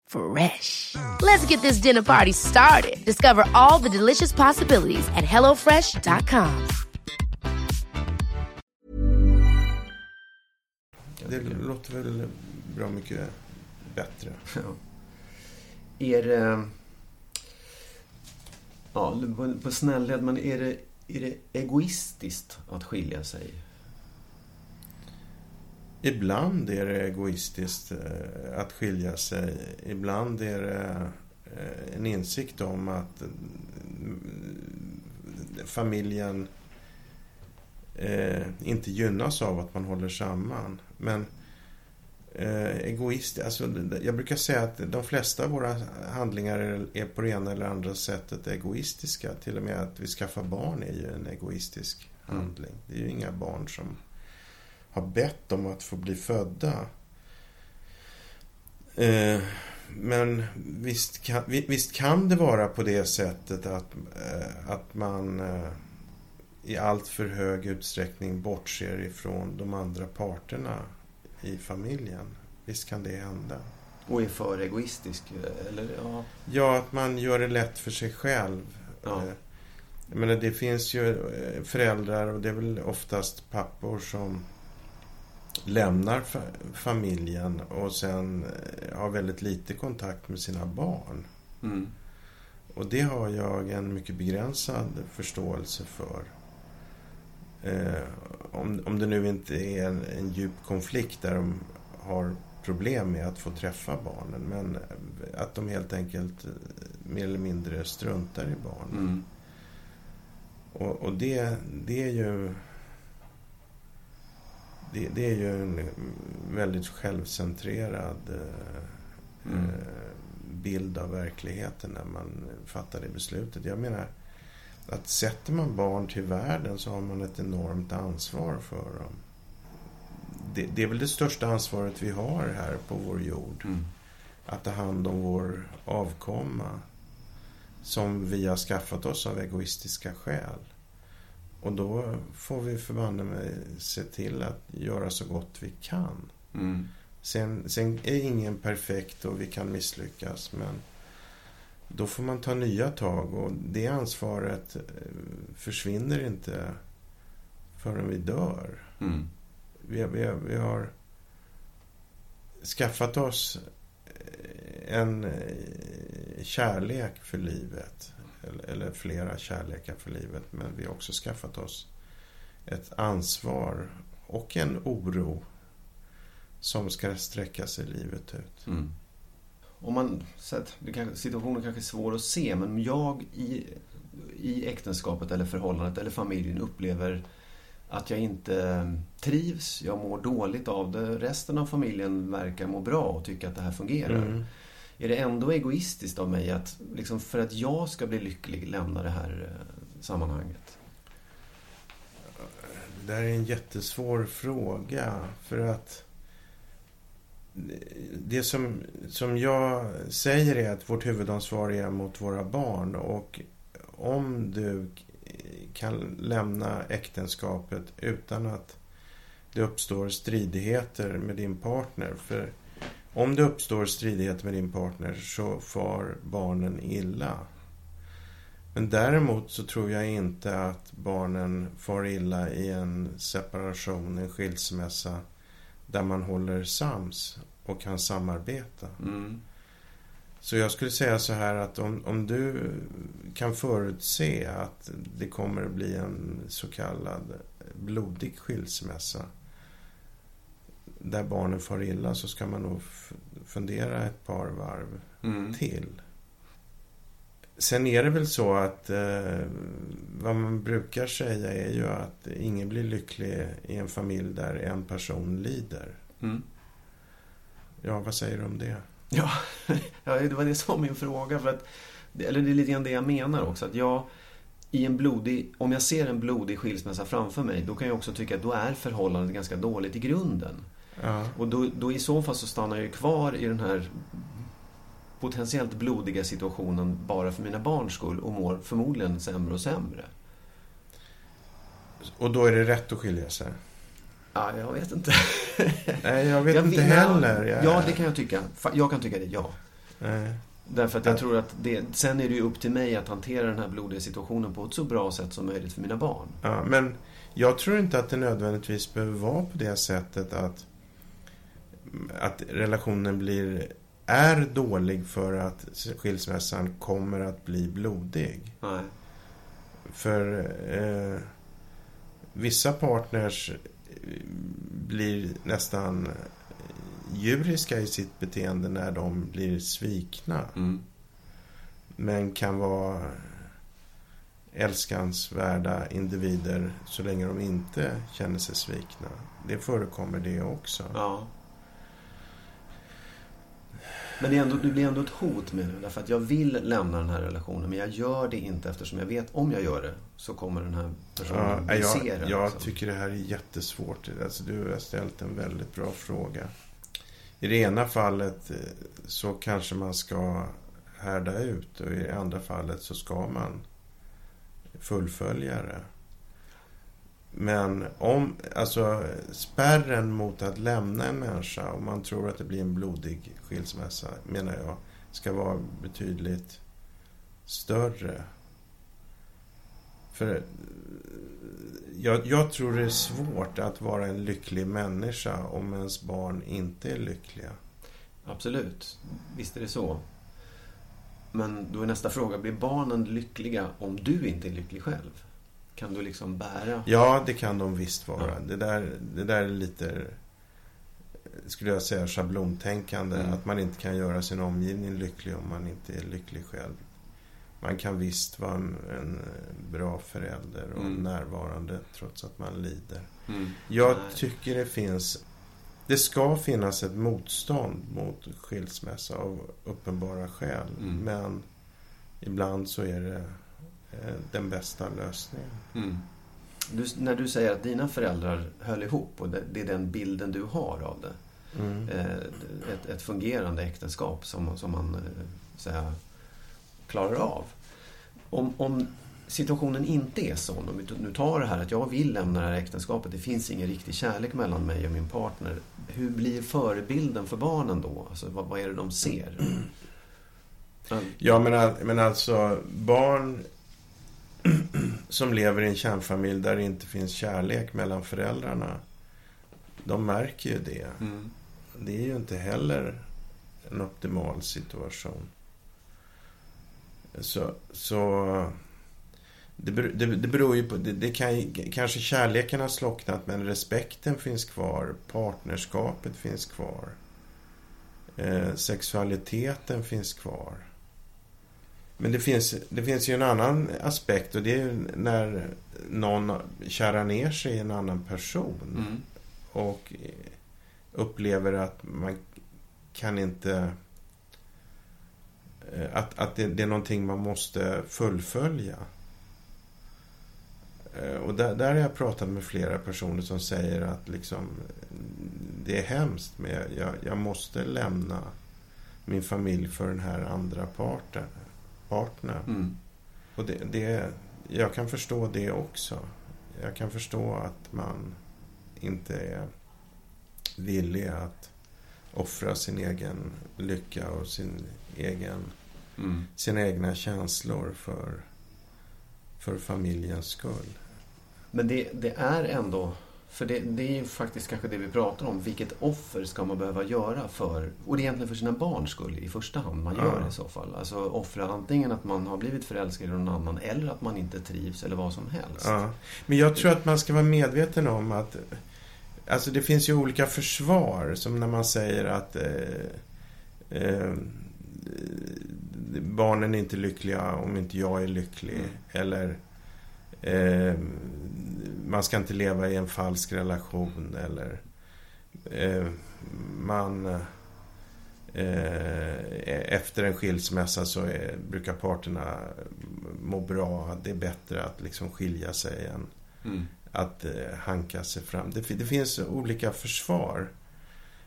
Fresh. Let's get this dinner party started. Discover all the delicious possibilities at hellofresh.com. Det låter väl bra mycket bättre. Ja. Är det... Ja, på, på snällhet, men är det, är det egoistiskt att skilja sig? Ibland är det egoistiskt eh, att skilja sig. Ibland är det eh, en insikt om att eh, familjen inte gynnas av att man håller samman. Men egoist, alltså, jag brukar säga att de flesta av våra handlingar är på det ena eller andra sättet egoistiska. Till och med att vi skaffar barn är ju en egoistisk handling. Det är ju inga barn som har bett om att få bli födda. Eh, men visst kan, visst kan det vara på det sättet att, eh, att man eh, i allt för hög utsträckning bortser ifrån de andra parterna i familjen. Visst kan det hända. Och är för egoistisk? Eller, ja. Ja, att man gör det lätt för sig själv. Ja. Jag menar, det finns ju föräldrar och det är väl oftast pappor som lämnar fa- familjen och sen eh, har väldigt lite kontakt med sina barn. Mm. Och det har jag en mycket begränsad förståelse för. Eh, om, om det nu inte är en, en djup konflikt där de har problem med att få träffa barnen. Men eh, att de helt enkelt eh, mer eller mindre struntar i barnen. Mm. Och, och det, det är ju... Det, det är ju en väldigt självcentrerad eh, Mm. eh, bild av verkligheten när man fattar det beslutet. Jag menar att sätter man barn till världen så har man ett enormt ansvar för dem. Det, det är väl det största ansvaret vi har här på vår jord. Mm. Att ta hand om vår avkomma som vi har skaffat oss av egoistiska skäl. Och då får vi förbanne mig se till att göra så gott vi kan. Mm. Sen, sen är ingen perfekt och vi kan misslyckas men då får man ta nya tag och det ansvaret eh, försvinner inte förrän vi dör. Mm. Vi, vi, vi har skaffat oss eh, en eh, kärlek för livet. Eller, flera kärlekar för livet. Men vi har också skaffat oss ett ansvar och en oro som ska sträcka sig livet ut. Mm. Om man, så att det kanske, situationen kanske är svår att se, men jag i, i äktenskapet eller förhållandet eller familjen upplever att jag inte trivs, jag mår dåligt av det. Resten av familjen verkar må bra och tycka att det här fungerar. Mm. Är det ändå egoistiskt av mig att, liksom, för att jag ska bli lycklig, lämna det här eh, sammanhanget? Det här är en jättesvår fråga. För att det som, som jag säger är att vårt huvudansvar är mot våra barn. Och om du kan lämna äktenskapet utan att det uppstår stridigheter med din partner. För om det uppstår stridigheter med din partner så far barnen illa. Men däremot så tror jag inte att barnen far illa i en separation, en skilsmässa där man håller sams och kan samarbeta. Mm. Så jag skulle säga så här att om, om du kan förutse att det kommer att bli en så kallad blodig skilsmässa där barnen far illa så ska man nog fundera ett par varv Mm. till. Sen är det väl så att eh, vad man brukar säga är ju att ingen blir lycklig i en familj där en person lider. Mm. Ja, vad säger du om det? Ja, ja, det var det som var min fråga. För att, eller det är lite grann det jag menar också. Att jag, i en blodig, om jag ser en blodig skilsmässa framför mig, då kan jag också tycka att då är förhållandet ganska dåligt i grunden. Ja, Och då, då i så fall så stannar jag ju kvar i den här potentiellt blodiga situationen bara för mina barns skull och mår förmodligen sämre och sämre. och då är det rätt att skilja sig? Ja, jag vet inte. Nej, jag vet Jag inte heller. Jag, Ja, det kan jag tycka. Jag kan tycka det, ja. Nej. Därför att jag Ja. tror att det, sen är det ju upp till mig att hantera den här blodiga situationen på ett så bra sätt som möjligt för mina barn. Ja, men jag tror inte att det nödvändigtvis behöver vara på det sättet att, att relationen blir, är dålig för att skilsmässan kommer att bli blodig. Nej. För eh, vissa partners eh, blir nästan djuriska i sitt beteende när de blir svikna. Mm. Men kan vara älskansvärda individer så länge de inte känner sig svikna. Det förekommer det också. Ja. Men det, är ändå, det blir ändå ett hot med det. Därför att jag vill lämna den här relationen. Men jag gör det inte eftersom jag vet om jag gör det så kommer den här personen Ja, jag, jag liksom. tycker det här är jättesvårt. Alltså, du har ställt en väldigt bra fråga. I det ena fallet eh, så kanske man ska härda ut och i det andra fallet så ska man fullfölja det. Men om, alltså spärren mot att lämna en människa om man tror att det blir en blodig skilsmässa menar jag ska vara betydligt större. För jag, jag tror det är svårt att vara en lycklig människa om ens barn inte är lyckliga. Absolut. Visst är det så. Men då är nästa fråga, blir barnen lyckliga om du inte är lycklig själv? Kan du liksom bära... Ja, det kan de visst vara. Ja. Det, där, det där är lite, skulle jag säga, schablontänkande. Mm. Att man inte kan göra sin omgivning lycklig om man inte är lycklig själv. Man kan visst vara en, en bra förälder och Mm. närvarande trots att man lider. Mm. Jag Nej. tycker det finns... Det ska finnas ett motstånd mot skilsmässa av uppenbara skäl. Mm. Men ibland så är det den bästa lösningen. Mm. Du, när du säger att dina föräldrar höll ihop och det, det är den bilden du har av det. Mm. Eh, ett, ett fungerande äktenskap som, som man eh, säga, klarar av. Om, om situationen inte är sån, om vi nu tar det här att jag vill lämna det här äktenskapet, det finns ingen riktig kärlek mellan mig och min partner. Hur blir förebilden för barnen då? Alltså, vad, vad är det de ser? Ja, Ja, men, men alltså barn som lever i en kärnfamilj där det inte finns kärlek mellan föräldrarna. De märker ju det. Mm. Det är ju inte heller en optimal situation. Så, så det, det, det beror ju på, det, det kan, kanske kärleken har slocknat men respekten finns kvar, partnerskapet finns kvar. Eh, sexualiteten finns kvar. Men det finns, det finns ju en annan aspekt och det är ju när någon kärar ner sig i en annan person Mm. och upplever att man kan inte... eh, Att, att det, det är någonting man måste fullfölja. Eh, Och där, där har jag pratat med flera personer som säger att liksom det är hemskt men jag, jag, jag, måste lämna min familj för den här andra parten, partnern. Mm. Och det, det, jag kan förstå det också. Jag kan förstå att man inte är villig att offra sin egen lycka och sin egen, mm. sina egna känslor för, för familjens skull. Men det, det är ändå för det, det är ju faktiskt kanske det vi pratar om. Vilket offer ska man behöva göra för, och det är egentligen för sina barns skull i första hand man gör det i så fall. Alltså offra antingen att man har blivit förälskad i någon annan eller att man inte trivs eller vad som helst. Ja. Men jag tror att man ska vara medveten om att Alltså det finns ju olika försvar som när man säger att eh, eh, barnen är inte lyckliga om inte jag är lycklig. Mm. Eller eh, man ska inte leva i en falsk relation eller eh, man eh, efter en skilsmässa så är, brukar parterna må bra. Det är bättre att liksom skilja sig än mm. att eh, hanka sig fram. Det, det, finns olika försvar.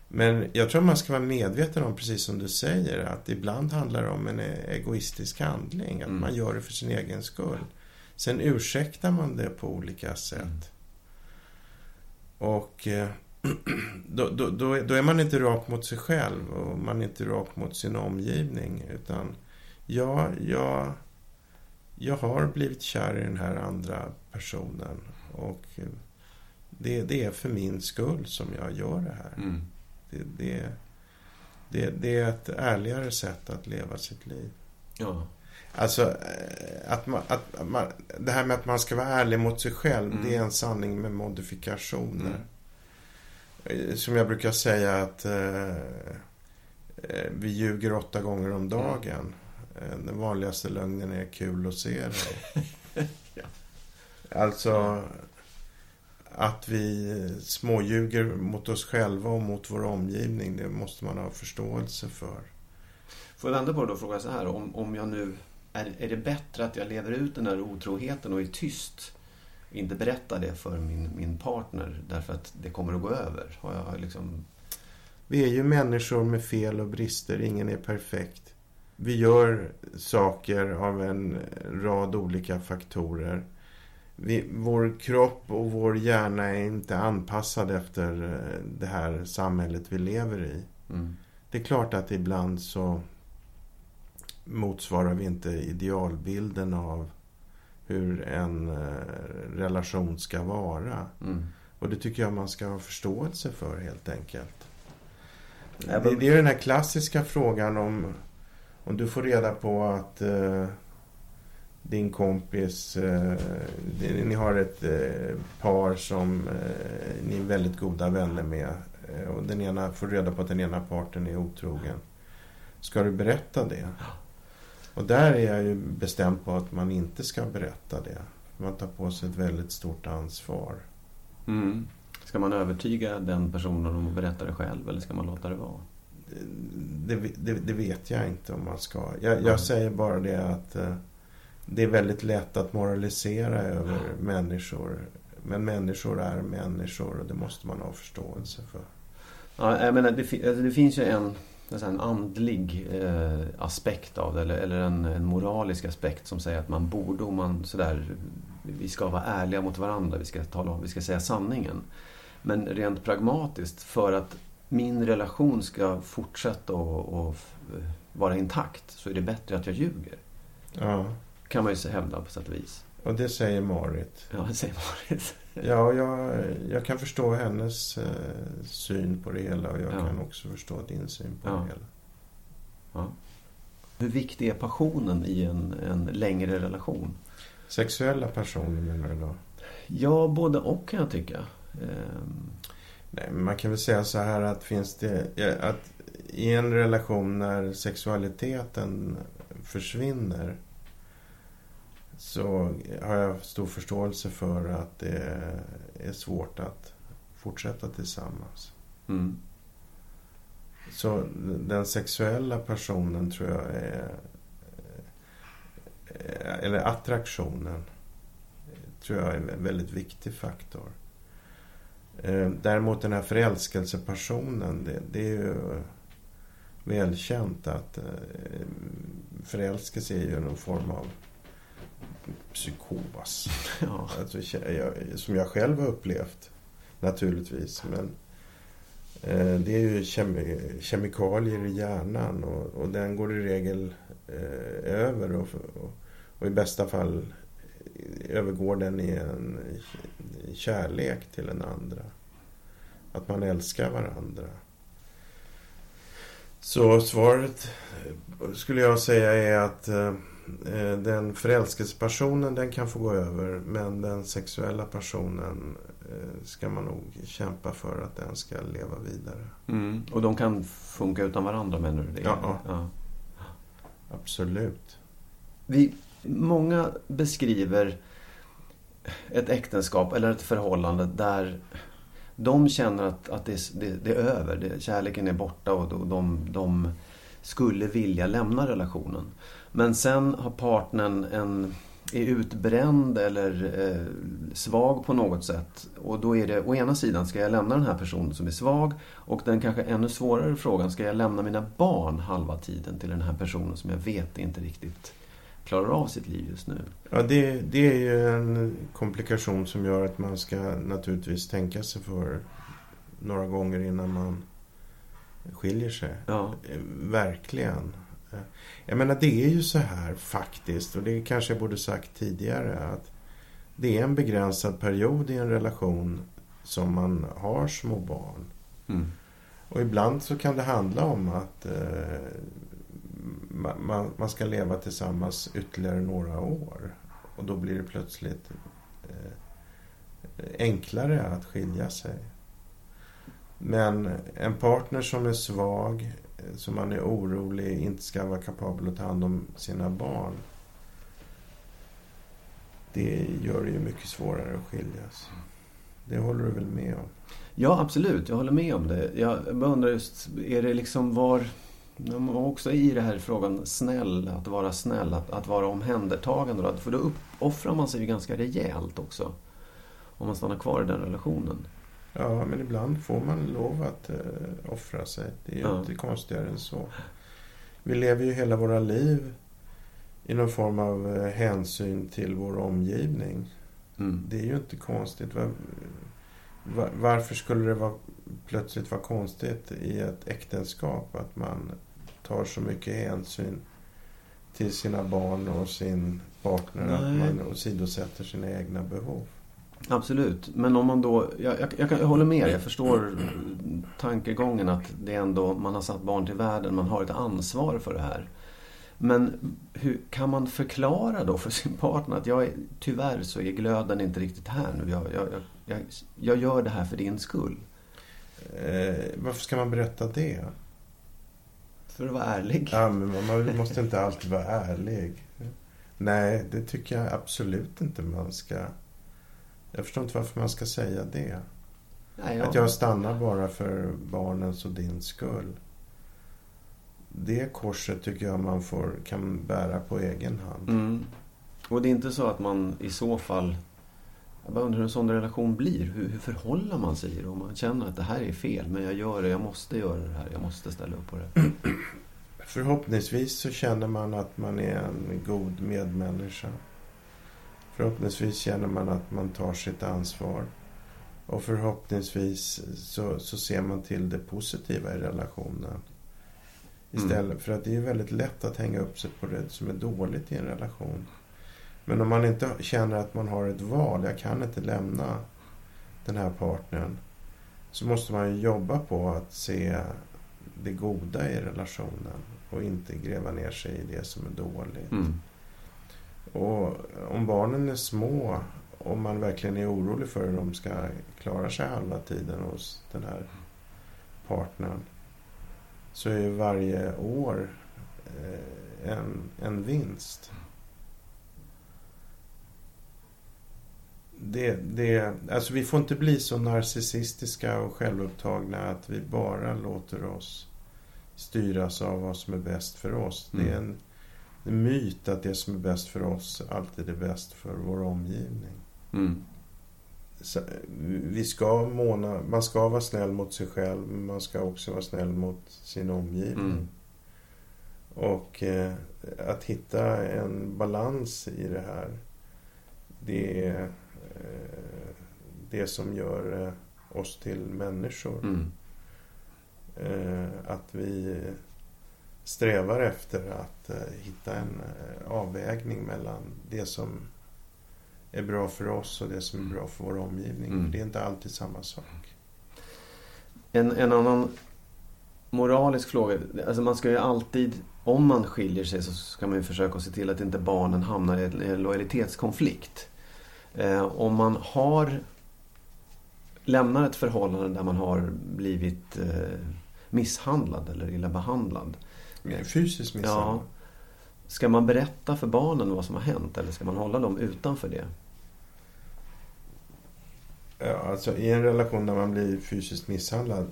Men jag tror man ska vara medveten om, precis som du säger, att ibland handlar det om en egoistisk handling. Att mm. man gör det för sin egen skull. Sen ursäktar man det på olika sätt. Mm. Och eh, då, då, då, då, är man inte rak mot sig själv och man är inte rak mot sin omgivning. Utan ja, jag, jag har blivit kär i den här andra personen. Och det, det är för min skull som jag gör det här. Mm. Det, det, det, det, är ett ärligare sätt att leva sitt liv. Ja. Alltså, eh, att man, att man, det här med att man ska vara ärlig mot sig själv, mm. det är en sanning med modifikationer. Mm. Eh, som jag brukar säga att eh, eh, vi ljuger åtta gånger om dagen. Mm. Den vanligaste lögnen är kul att se dig. ja. Alltså, att vi småljuger mot oss själva och mot vår omgivning, det måste man ha förståelse för. Får jag vända på det och fråga så här, om, om jag nu är, är det bättre att jag lever ut den här otroheten och är tyst? Inte berättar det för min, min partner därför att det kommer att gå över? Har jag liksom... Vi är ju människor med fel och brister. Ingen är perfekt. Vi gör saker av en rad olika faktorer. Vi, vår kropp och vår hjärna är inte anpassad efter eh, det här samhället vi lever i. Mm. Det är klart att ibland så motsvarar vi inte idealbilden av hur en eh, relation ska vara. Mm. Och det tycker jag man ska ha förståelse för helt enkelt. Det, det är den här klassiska frågan om, om du får reda på att eh, din kompis, eh, ni har ett eh, par som eh, ni är väldigt goda vänner med. Eh, och den ena får reda på att den ena parten är otrogen. Ska du berätta det? Och där är jag ju bestämd på att man inte ska berätta det. Man tar på sig ett väldigt stort ansvar. Mm. Ska man övertyga den personen om att berätta det själv eller ska man låta det vara? Det, det, det vet jag inte om man ska. Jag, jag mm. säger bara det att eh, det är väldigt lätt att moralisera över mm. människor. Men människor är människor och det måste man ha förståelse för. Ja, jag menar, det, alltså, det finns ju en en andlig eh, aspekt av det eller, eller en, en, moralisk aspekt som säger att man borde, om man sådär, vi ska vara ärliga mot varandra, vi ska, tala om, vi ska säga sanningen. Men rent pragmatiskt, för att min relation ska fortsätta och, och vara intakt så är det bättre att jag ljuger. Ja. Kan man ju hävda på sätt och vis. Och det säger Marit. Ja, det säger Marit. Ja, jag, jag kan förstå hennes eh, syn på det hela och jag ja. kan också förstå din syn på ja. det hela. Ja. Hur viktig är passionen i en, en längre relation? Sexuella passioner menar du då? Ja, både och kan jag tycka. Ehm. Nej, man kan väl säga så här att finns det... Att i en relation när sexualiteten försvinner så har jag stor förståelse för att det är svårt att fortsätta tillsammans. Mm. Så den sexuella personen tror jag är... Eller attraktionen tror jag är en väldigt viktig faktor. Eh, däremot den här förälskelsepassionen, det, det är ju välkänt att eh, förälskelse är ju någon form av psykos. Ja. Alltså, som jag själv har upplevt naturligtvis. Men eh, det är ju kemi kemikalier i hjärnan och, och, den går i regel eh, över och, och, och, i bästa fall övergår den i en kärlek till den andra. Att man älskar varandra. Så svaret skulle jag säga är att eh, den förälskelsepassionen den kan få gå över men den sexuella passionen eh, ska man nog kämpa för att den ska leva vidare. Mm. Och de kan funka utan varandra menar du? Det? Ja, ja. absolut. Vi, många beskriver ett äktenskap eller ett förhållande där de känner att, att det, det, det är över, det, kärleken är borta och de, de skulle vilja lämna relationen. Men sen har partnern en, är utbränd eller eh, svag på något sätt. Och då är det å ena sidan, ska jag lämna den här personen som är svag? Och den kanske ännu svårare frågan, ska jag lämna mina barn halva tiden till den här personen som jag vet inte riktigt klarar av sitt liv just nu. Ja, det, det är ju en komplikation som gör att man ska naturligtvis tänka sig för några gånger innan man skiljer sig. Ja. Eh, verkligen. Eh, jag menar det är ju så här faktiskt och det kanske jag borde sagt tidigare att det är en begränsad period i en relation som man har små barn. Mm. Och ibland så kan det handla om att eh, man, man ska leva tillsammans ytterligare några år. Och då blir det plötsligt eh, enklare att skilja sig. Men en partner som är svag, Eh, som man är orolig inte ska vara kapabel att ta hand om sina barn. Det gör det ju mycket svårare att skiljas. Det håller du väl med om? Ja, absolut. Jag håller med om det. Jag undrar just, är det liksom var de var också i det här frågan snäll, att vara snäll, att, att vara omhändertagande. För då uppoffrar man sig ju ganska rejält också. Om man stannar kvar i den relationen. Ja, men ibland får man lov att eh, offra sig. Det är ju ja. inte konstigare än så. Vi lever ju hela våra liv i någon form av eh, hänsyn till vår omgivning. Mm. Det är ju inte konstigt. Var, var, varför skulle det vara, plötsligt vara konstigt i ett äktenskap att man tar så mycket hänsyn till sina barn och sin partner Nej. att man åsidosätter sina egna behov. Absolut, men om man då, jag, jag, jag, jag håller med Jag förstår tankegången att det ändå, man har satt barn till världen, man har ett ansvar för det här. Men hur kan man förklara då för sin partner att jag är, tyvärr så är glöden inte riktigt här nu. Jag, jag, jag, jag gör det här för din skull. Eh, varför ska man berätta det? För att vara ärlig. Ja, men man måste inte alltid vara ärlig. Nej, det tycker jag absolut inte man ska. Jag förstår inte varför man ska säga det. Nej, jag... Att jag stannar bara för barnens och din skull. Det korset tycker jag man får, kan bära på egen hand. Mm. Och det är inte så att man i så fall... Jag bara undrar hur en sån relation blir. Hur, hur förhåller man sig? Om man känner att det här är fel, men jag gör det, jag måste göra det här, jag måste ställa upp på det. Förhoppningsvis så känner man att man är en god medmänniska. Förhoppningsvis känner man att man tar sitt ansvar. Och förhoppningsvis så, så ser man till det positiva i relationen. Istället mm. för att det är väldigt lätt att hänga upp sig på det som är dåligt i en relation. Men om man inte känner att man har ett val, jag kan inte lämna den här partnern. Så måste man jobba på att se det goda i relationen och inte gräva ner sig i det som är dåligt. Mm. Och om barnen är små och man verkligen är orolig för hur de ska klara sig halva tiden hos den här partnern så är varje år eh, en, en vinst. Det, det, alltså vi får inte bli så narcissistiska och självupptagna att vi bara låter oss styras av vad som är bäst för oss. Mm. Det är en, en myt att det som är bäst för oss alltid är bäst för vår omgivning. Mm. vi ska måna, man ska vara snäll mot sig själv, men man ska också vara snäll mot sin omgivning. Mm. Och eh, att hitta en balans i det här, det är eh, det som gör eh, oss till människor. Mm. Eh, att vi strävar efter att eh, hitta en eh, avvägning mellan det som är bra för oss och det som är mm. bra för vår omgivning. Mm. Det är inte alltid samma sak. En, en annan moralisk fråga. Alltså man ska ju alltid, om man skiljer sig så ska man ju försöka se till att inte barnen hamnar i en lojalitetskonflikt. Eh, om man har lämnar ett förhållande där man har blivit eh, misshandlad eller illa behandlad. Fysiskt misshandlad? Ja. Ska man berätta för barnen vad som har hänt eller ska man hålla dem utanför det? Ja, alltså i en relation där man blir fysiskt misshandlad.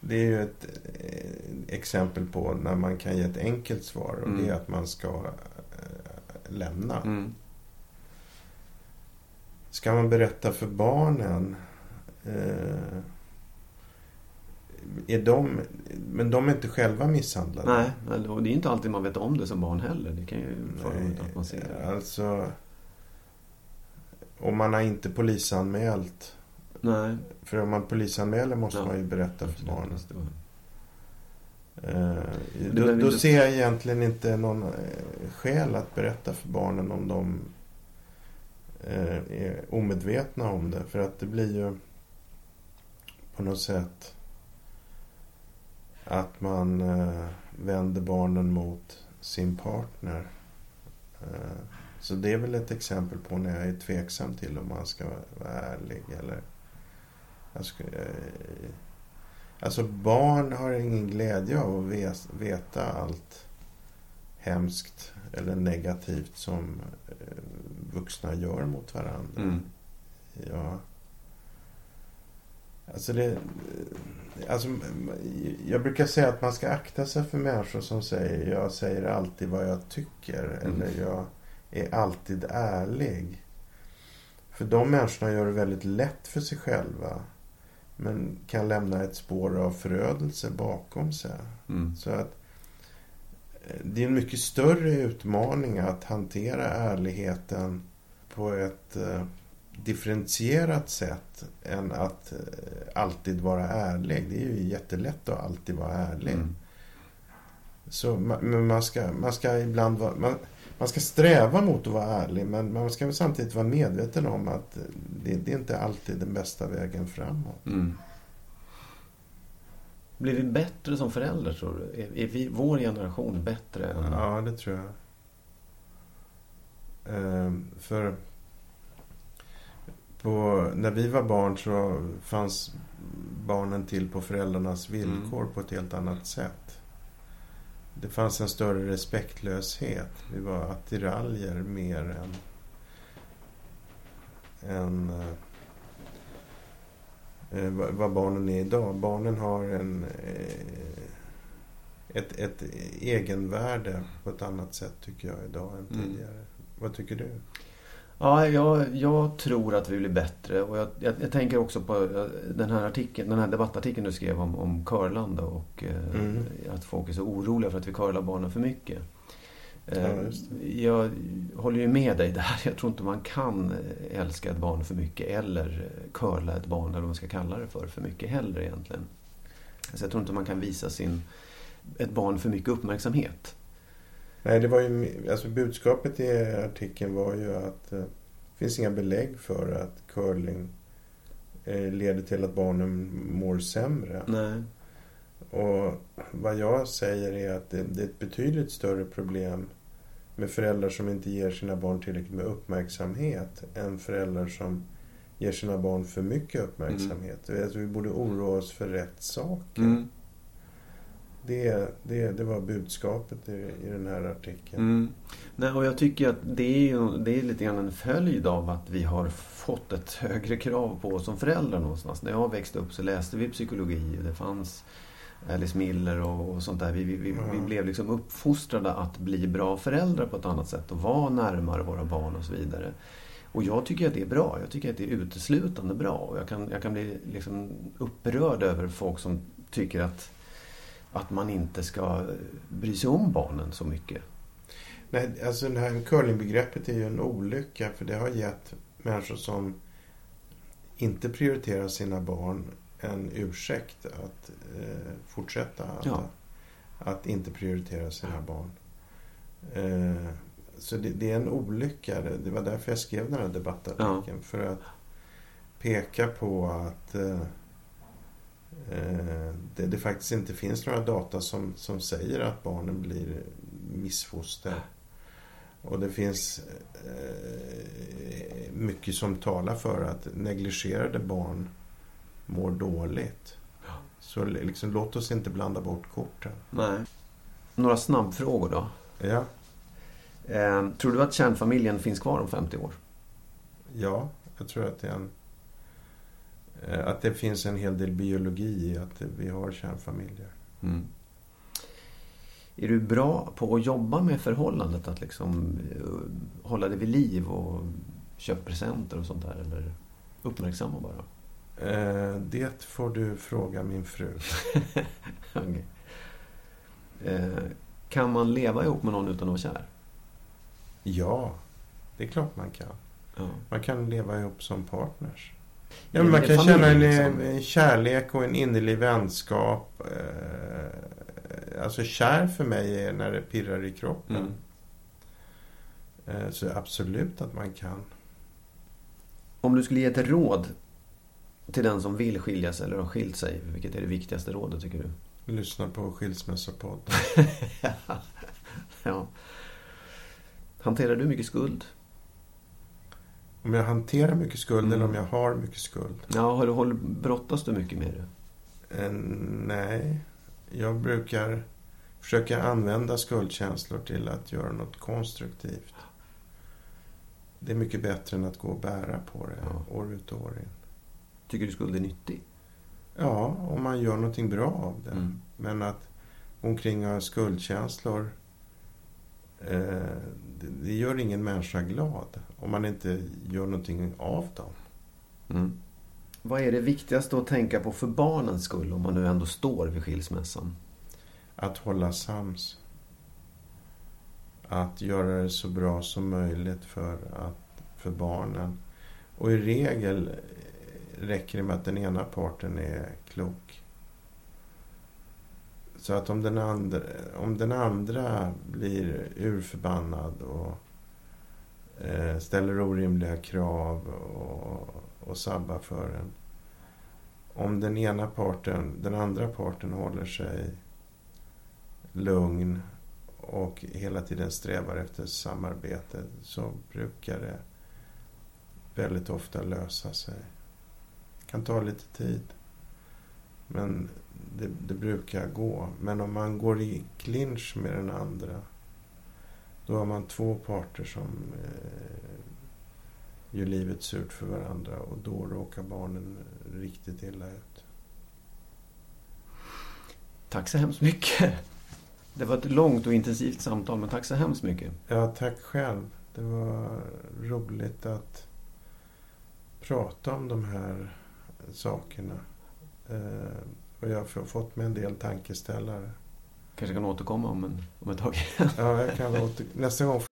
Det är ju ett eh, exempel på när man kan ge ett enkelt svar och mm. det är att man ska eh, lämna. Mm. Ska man berätta för barnen eh, är de, men de är inte själva misshandlade? Nej, och det är inte alltid man vet om det som barn heller. Det kan ju vara att man ser det. Alltså, om man har inte polisanmält. Nej. För om man polisanmäler måste ja. man ju berätta för barnen. Eh, då, då ser jag egentligen inte någon eh, skäl att berätta för barnen om de eh, är omedvetna om det. För att det blir ju på något sätt att man eh, vänder barnen mot sin partner. Eh, så det är väl ett exempel på när jag är tveksam till om man ska vara ärlig eller... Ska, eh, alltså barn har ingen glädje av att veta allt hemskt eller negativt som eh, vuxna gör mot varandra. Mm. Ja. Alltså det, alltså jag brukar säga att man ska akta sig för människor som säger jag säger alltid vad jag tycker. Mm. Eller jag är alltid ärlig. För de människorna gör det väldigt lätt för sig själva. Men kan lämna ett spår av förödelse bakom sig. Mm. Så att eh, det är en mycket större utmaning att hantera ärligheten på ett eh, differentierat sätt än att eh, alltid vara ärlig. Det är ju jättelätt att alltid vara ärlig. Mm. Så men man ska, man ska ibland vara, man, man ska sträva mot att vara ärlig men man ska samtidigt vara medveten om att det, det är inte alltid den bästa vägen framåt. Mm. Blir vi bättre som föräldrar tror du? Är, är vi, vår generation bättre? Än... Ja, det tror jag. Ehm, för på, när vi var barn så fanns barnen till på föräldrarnas villkor mm. på ett helt annat sätt. Det fanns en större respektlöshet. Vi var attiraljer mer än, än eh, eh vad barnen är idag. Barnen har en, eh, ett, ett egenvärde på ett annat sätt tycker jag idag än mm. tidigare. Mm. Vad tycker du? Ja, jag, jag, tror att vi blir bättre. Och jag, jag, jag, tänker också på den här, artikeln, den här debattartikeln du skrev om, om curlande och eh, mm. att folk är så oroliga för att vi curlar barnen för mycket. Eh, ja, jag håller ju med dig där. Jag tror inte man kan älska ett barn för mycket eller curla ett barn, eller vad man ska kalla det för, för mycket heller egentligen. Så jag tror inte man kan visa sin, ett barn för mycket uppmärksamhet. Nej, det var ju, alltså budskapet i artikeln var ju att eh, det finns inga belägg för att curling eh, leder till att barnen mår sämre. Nej. Och vad jag säger är att det, det, är ett betydligt större problem med föräldrar som inte ger sina barn tillräckligt med uppmärksamhet än föräldrar som ger sina barn för mycket uppmärksamhet. Mm. Alltså, vi borde oroa oss för rätt saker. Mm. Det, det, det var budskapet i, i den här artikeln. Mm. Nej, och jag tycker att det är, det är lite grann en följd av att vi har fått ett högre krav på oss som föräldrar någonstans. När jag växte upp så läste vi psykologi det fanns Alice Miller och, och sånt där. Vi, vi, vi, mm. vi, blev liksom uppfostrade att bli bra föräldrar på ett annat sätt och vara närmare våra barn och så vidare. Och jag tycker att det är bra. Jag tycker att det är uteslutande bra. Och jag kan, jag kan bli liksom upprörd över folk som tycker att, att man inte ska bry sig om barnen så mycket. Nej, alltså det här curlingbegreppet är ju en olycka för det har gett människor som inte prioriterar sina barn en ursäkt att eh, fortsätta att, Ja. att inte prioritera sina barn. Eh, så det, det är en olycka. Det, var därför jag skrev den här debattartikeln. För att peka på att eh, eh, det, det faktiskt inte finns några data som, som säger att barnen blir missfoster. Och det finns eh, mycket som talar för att negligerade barn mår dåligt. Så liksom, låt oss inte blanda bort korten. Nej. Några snabbfrågor då. Ja, Eh, tror du att kärnfamiljen finns kvar om 50 år? ja jag tror att det, är en, eh, att det finns en hel del biologi i att vi har kärnfamiljer. Mm. Är du bra på att jobba med förhållandet? Att liksom eh, hålla det vid liv och köpa presenter och sånt där? Eller uppmärksamma bara? Eh, det får du fråga min fru. Eh, kan man leva ihop med någon utan att vara kär? Ja, det är klart man kan. Ja. Man kan leva ihop som partners. Ja, man kan är känna en, familj, liksom. en kärlek och en innerlig vänskap. Eh, alltså kär för mig är när det pirrar i kroppen. Mm. Eh, så absolut att man kan. Om du skulle ge ett råd till den som vill skilja sig eller har skilt sig, vilket är det viktigaste rådet tycker du? Lyssna på Skilsmässopodden. ja. Hanterar du mycket skuld? Om jag hanterar mycket skuld Mm. eller om jag har mycket skuld? Ja, har du, håller, brottas du mycket med det? Eh, nej, jag brukar försöka använda skuldkänslor till att göra något konstruktivt. Det är mycket bättre än att gå och bära på det Ja. år ut och år in. Tycker du skuld är nyttig? Ja, om man gör någonting bra av det. Mm. Men att gå omkring och ha skuldkänslor, det, det gör ingen människa glad. Om man inte gör någonting av dem. Mm. Vad är det viktigaste att tänka på för barnens skull om man nu ändå står vid skilsmässan? Att hålla sams. Att göra det så bra som möjligt för, att, för barnen. Och i regel eh, räcker det med att den ena parten är klok. Så att om den andra, om den andra blir urförbannad och eh, ställer orimliga krav och, och sabbar för en. Om den ena parten, den andra parten håller sig lugn och hela tiden strävar efter samarbete så brukar det väldigt ofta lösa sig. Det kan ta lite tid. Men det, det brukar gå. Men om man går i clinch med den andra då har man två parter som eh, gör livet surt för varandra och då råkar barnen riktigt illa ut. Tack så hemskt mycket. Det var ett långt och intensivt samtal, men tack så hemskt mycket. Ja, tack själv. Det var roligt att prata om de här sakerna. Eh, och jag har fått mig en del tankeställare. Kanske kan återkomma om, en, om ett tag. Ja, jag kan åter... Nästa gång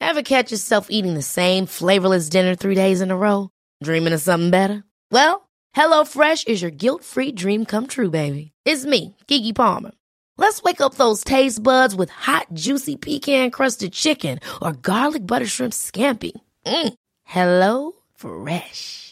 Ever catch yourself eating the same flavorless dinner three days in a row? Dreaming of something better? Well, hello fresh is your guilt-free dream come true, baby. It's me, Kiki Palmer. Let's wake up those taste buds with hot, juicy pecan-crusted chicken or garlic butter shrimp scampi. Mm. Hello Fresh.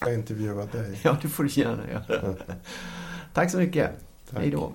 Jag intervjuat dig. Ja, det får du gärna göra. Tack så mycket. Hej då.